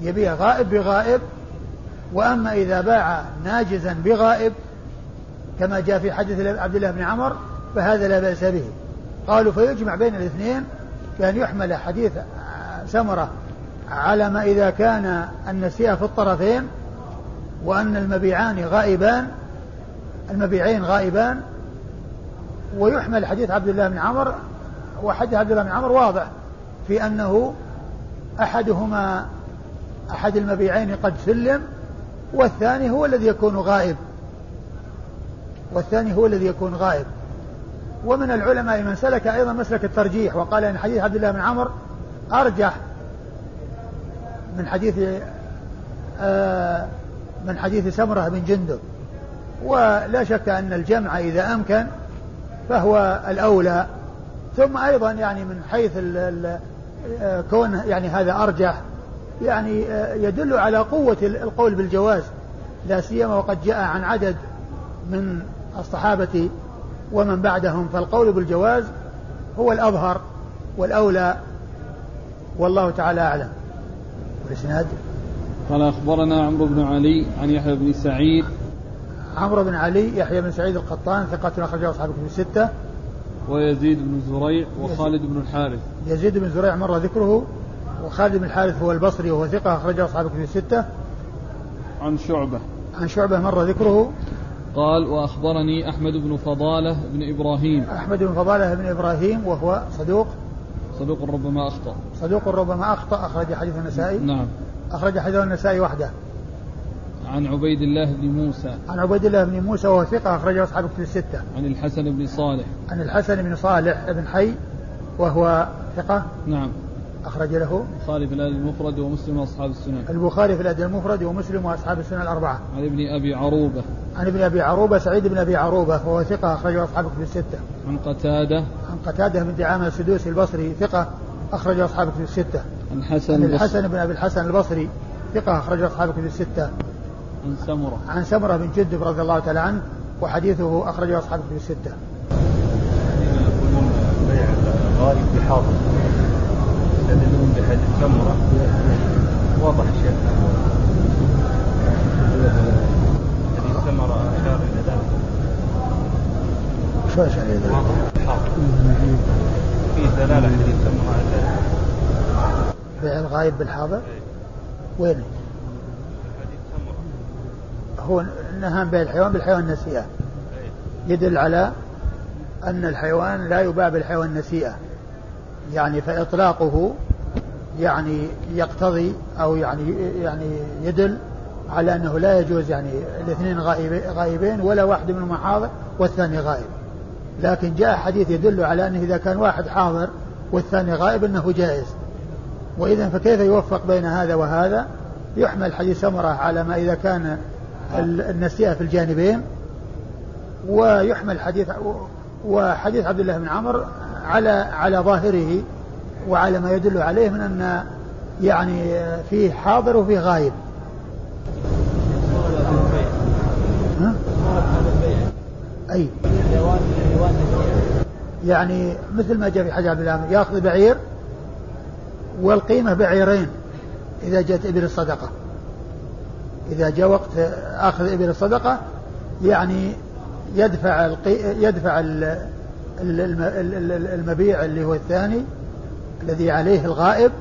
يبيع غائب بغائب وأما إذا باع ناجزا بغائب كما جاء في حديث عبد الله بن عمر فهذا لا بأس به. قالوا فيجمع بين الاثنين بأن يحمل حديث سمرة على ما إذا كان النسيئة في الطرفين وأن المبيعان غائبان المبيعين غائبان ويحمل حديث عبد الله بن عمر وحديث عبد الله بن عمر واضح في أنه أحدهما أحد المبيعين قد سلم والثاني هو الذي يكون غائب. والثاني هو الذي يكون غائب. ومن العلماء من سلك أيضا مسلك الترجيح وقال أن حديث عبد الله بن عمر أرجح من حديث آه من حديث سمرة بن جندب. ولا شك أن الجمع إذا أمكن فهو الأولى. ثم أيضا يعني من حيث ال آه، كون يعني هذا أرجح يعني آه، يدل على قوة القول بالجواز. لا سيما وقد جاء عن عدد من الصحابة ومن بعدهم. فالقول بالجواز هو الأظهر والأولى. والله تعالى أعلم. والإسناد؟ قال أخبرنا عمرو بن علي عن يحيى بن سعيد. عمرو بن علي يحيى بن سعيد القطان ثقة أخرجه أصحاب الكتب الستة. ويزيد بن زريع وخالد بن الحارث. يزيد بن زريع مر ذكره. وخالد بن الحارث هو البصري وهو ثقة أخرجه أصحاب الكتب الستة. عن شعبة. عن شعبة مر ذكره. قال وأخبرني أحمد بن فضالة بن إبراهيم. أحمد بن فضالة بن إبراهيم وهو صدوق. صدوق ربما أخطأ. صدوق ربما أخطأ أخرج حديث النسائي. نعم. أخرج حديث النسائي وحده. عن عبيد الله بن موسى. عن عبيد الله بن موسى وهو ثقة أخرجه أصحاب الكتب الستة. عن الحسن بن صالح. عن الحسن بن صالح بن حي وهو ثقة. نعم. أخرج له البخاري في الأدب المفرد ومسلم وأصحاب السنن. البخاري في الأدب المفرد ومسلم وأصحاب السنن الأربعة. عن ابن أبي عروبة. عن ابن أبي عروبة سعيد بن أبي عروبة وهو ثقة أخرجه أصحاب الكتب الستة. عن قتادة. عن قتادة بن دعامة السدوسي البصري ثقة أخرجه أصحاب الكتب الستة. عن حسن عن الحسن بن أبي الحسن البصري ثقة أخرجه أصحاب الكتب الستة. عن سمرة. عن سمرة بن جدب رضي الله تعالى عنه وحديثه أخرجه أصحاب الكتب الستة. الغالب بحاضر يستدلون بحديث سمرة وضح الشيخ حديث سمرة أشار إلى ذلك. شو أشار إلى ذلك؟ حاضر. فيه دلالة حديث سمرة على ذلك. بيع الغايب بالحاضر؟ وين؟ حديث سمرة هو نهان بيع الحيوان بالحيوان نسيئة يدل على أن الحيوان لا يباع بالحيوان نسيئة يعني فإطلاقه يعني يقتضي أو يعني يعني يدل على أنه لا يجوز يعني الاثنين غائب- غائبين ولا واحد منهما حاضر والثاني غائب. لكن جاء حديث يدل على أنه إذا كان واحد حاضر والثاني غائب أنه جائز. وإذا فكيف يوفق بين هذا وهذا؟ يحمل حديث سمرة على ما إذا كان ال- النسيئة في الجانبين ويحمل حديث وحديث عبد الله بن عمر على على ظاهره وعلى ما يدل عليه من أن يعني فيه حاضر وفيه غايب ها؟ أي. يعني مثل ما جاء في حديث عبد الله يأخذ بعير والقيمة بعيرين إذا جاءت إبل الصدقة. إذا جاء وقت أخذ إبل الصدقة يعني يدفع القي... يدفع ال... ال- الم- ال- ال- المبيع اللي هو الثاني الذي عليه الغائب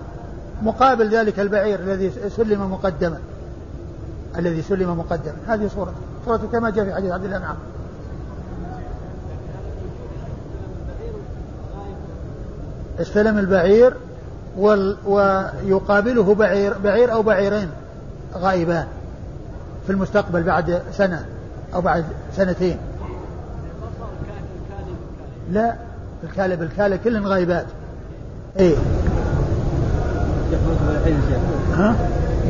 مقابل ذلك البعير الذي سلم مقدما. الذي سلم مقدما. هذه صورة. صورة كما جاء في حديث عبد الله بن استلم البعير ويقابله بعير بعير أو بعيرين غائبان في المستقبل بعد سنة أو بعد سنتين. لا الكالب الكالب كلهم غايبات. إيه. شيخ ها؟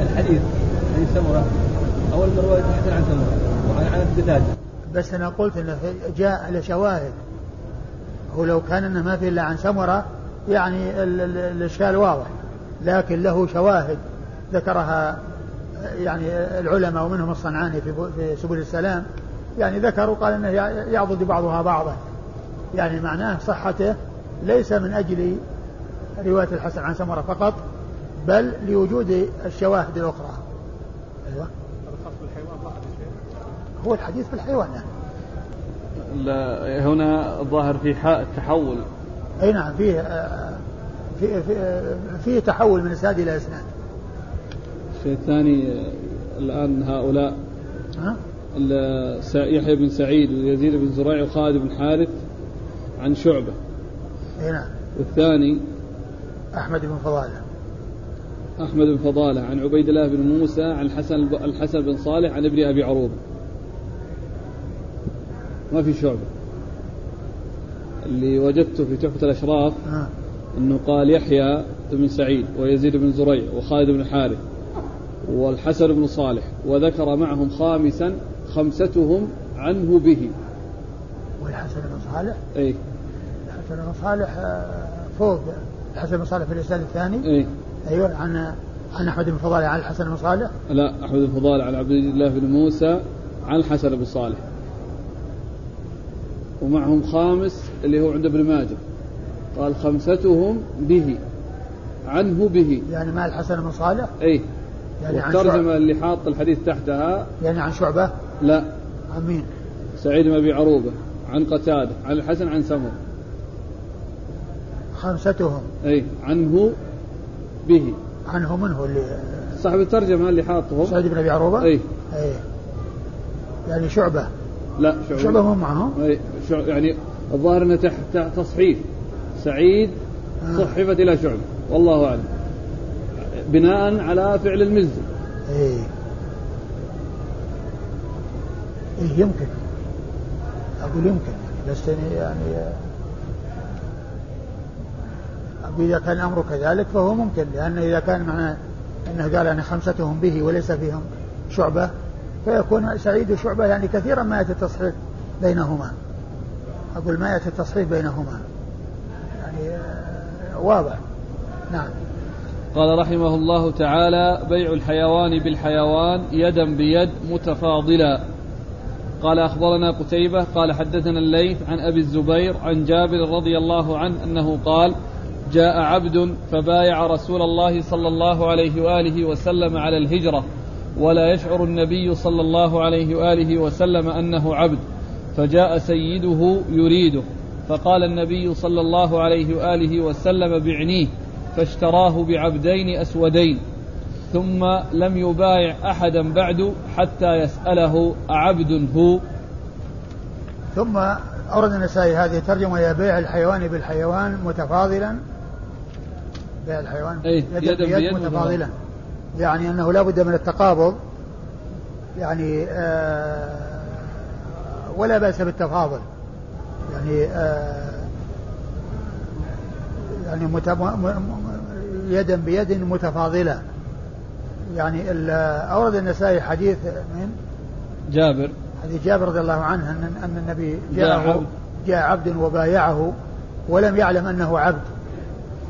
الحديث حديث سمرة. أول رواية الحسن عن سمرة. وعن عن قتادة بس أنا قلت أنه جاء على شواهد هو لو كان أنه ما في إلا عن سمرة يعني ال- ال- الإشكال واضح. لكن له شواهد ذكرها يعني العلماء ومنهم الصنعاني في سبل السلام. يعني ذكروا قال إنه يع- يعضد بعضها بعضا. يعني معناه صحته ليس من أجل رواية الحسن عن سمرة فقط بل لوجود الشواهد الأخرى. أيوه. هو الحديث في الحيوان. يعني. لا، هنا الظاهر في حاء تحول. أي نعم فيه آه، في في فيه تحول من إسناد إلى إسناد. الشيء الثاني آه، الآن هؤلاء ها؟ يحيى بن سعيد ويزيد بن زريع وخالد بن حارث عن شعبة. اي نعم. والثاني؟ أحمد بن فضالة. أحمد بن فضالة عن عبيد الله بن موسى عن الحسن الحسن بن صالح عن ابن أبي عروبة. ما في شعبة. اللي وجدته في تحفة الأشراف ها أنه قال يحيى بن سعيد ويزيد بن زريع وخالد بن حارث والحسن بن صالح وذكر معهم خامسا خمستهم عنه به. والحسن بن صالح؟ أي الحسن بن صالح آه، فوق الحسن بن صالح في الاسناد الثاني. أي أيوه عن عن أحمد بن فضاله عن الحسن بن صالح لا أحمد بن فضالة عن عبد الله بن موسى عن الحسن بن صالح. ومعهم خامس اللي هو عند ابن ماجه. قال خمستهم به عنه به. يعني مع الحسن بن صالح؟ اي يعني شعبة اللي حاط الحديث تحتها. يعني عن شعبة؟ لا. عن مين؟ سعيد بن أبي عروبة عن قتادة عن الحسن عن سمر. خمستهم. أي عنه به. عنه من هو اللي صاحب الترجمة اللي حاطهم. سعيد بن أبي عروبة؟ أي. أي. يعني شعبة. لا شعبة. شعبة مو معهم؟ أي. شع... يعني الظاهر إنه تحت تصحيف. سعيد آه. صحفت إلى شعبة. والله أعلم. بناء على فعل المزي أي. اي يمكن. أقول يمكن. بس يعني يعني أقول إذا كان الأمر كذلك فهو ممكن لأن إذا كان معناه أنه قال أن خمستهم به وليس فيهم شعبة فيكون سعيد وشعبة يعني كثيرا ما يأتي التصحيح بينهما. أقول ما يأتي التصحيح بينهما. يعني آه، واضح. نعم. قال رحمه الله تعالى بيع الحيوان بالحيوان يدا بيد متفاضلا. قال أخبرنا قتيبة قال حدثنا الليث عن أبي الزبير عن جابر رضي الله عنه أنه قال جاء عبد فبايع رسول الله صلى الله عليه وآله وسلم على الهجرة ولا يشعر النبي صلى الله عليه وآله وسلم أنه عبد فجاء سيده يريده فقال النبي صلى الله عليه وآله وسلم بعنيه فاشتراه بعبدين أسودين ثم لم يبايع أحدا بعد حتى يسأله أعبد هو. ثم أورد النسائي هذه الترجمة وهي بيع الحيوان بالحيوان متفاضلا بيع الحيوان يدا بيد بيد متفاضلا يعني أنه لا بد من التقابض يعني آه ولا بأس بالتفاضل. يعني آه يعني يدا بيد متفاضلة. يعني أورد النسائي حديث من جابر. حديث جابر رضي الله عنه ان أن النبي جاء جاءه. جاء عبد وبايعه ولم يعلم أنه عبد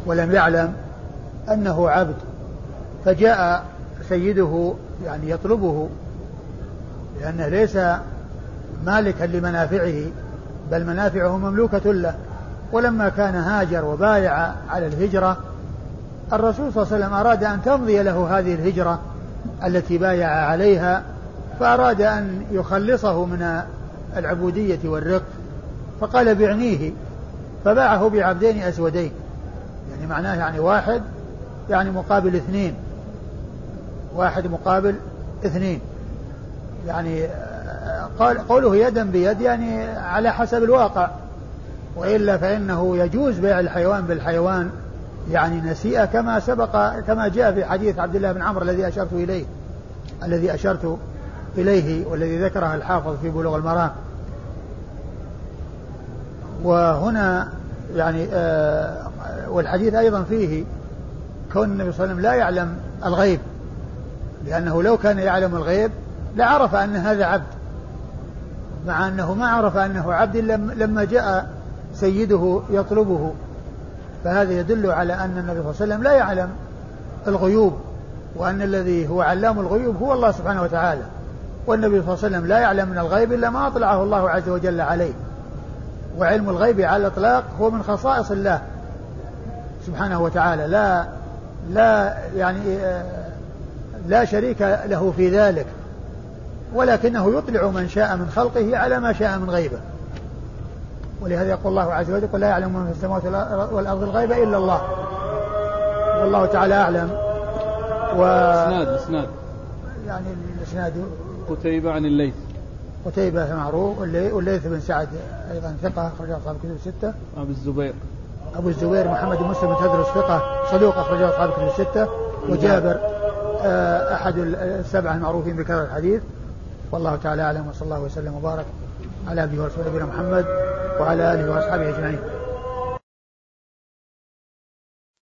ولم يعلم أنه عبد فجاء سيده يعني يطلبه لأنه ليس مالكا لمنافعه بل منافعه مملوكة له. ولما كان هاجر وبايع على الهجرة الرسول صلى الله عليه وسلم أراد أن تمضي له هذه الهجرة التي بايع عليها فأراد أن يخلصه من العبودية والرق. فقال بعنيه فباعه بعبدين أسودين. يعني معناه يعني واحد يعني مقابل اثنين. واحد مقابل اثنين. يعني آه، قال قوله يدا بيد يعني على حسب الواقع. وإلا فإنه يجوز بيع الحيوان بالحيوان. يعني نسيئة كما سبق كما جاء في حديث عبد الله بن عمرو الذي أشرت إليه. الذي أشرت إليه والذي ذكره الحافظ في بلوغ المرام. وهنا يعني آه والحديث أيضا فيه كون النبي صلى الله عليه وسلم لا يعلم الغيب لأنه لو كان يعلم الغيب لعرف أن هذا عبد مع أنه ما عرف أنه عبد لما جاء سيده يطلبه. فهذا يدل على أن النبي صلى الله عليه وسلم لا يعلم الغيوب وأن الذي هو علام الغيوب هو الله سبحانه وتعالى. والنبي صلى الله عليه وسلم لا يعلم من الغيب إلا ما أطلعه الله عز وجل عليه. وعلم الغيب على الإطلاق هو من خصائص الله سبحانه وتعالى لا لا يعني لا شريك له في ذلك ولكنه يطلع من شاء من خلقه على ما شاء من غيبه. ولهذا يقول الله عز وجل قل لا يعلم من في السماوات والأرض الغيب إلا الله. والله تعالى أعلم. و اسناد اسناد يعني الإسناد. قتيبة عن الليث. قتيبة معروف والليث بن سعد أيضا ثقة اخرج أصحاب الكتب الستة. أبو الزبير. أبو الزبير محمد بن مسلم تدرس ثقة صدوق اخرج أصحاب الكتب الستة وجابر آه، أحد السبعة المعروفين بكثرة الحديث. والله تعالى أعلم وصلى الله وسلم وبارك على ابي ورسوله نبينا محمد وعلى آله وأصحابه أجمعين.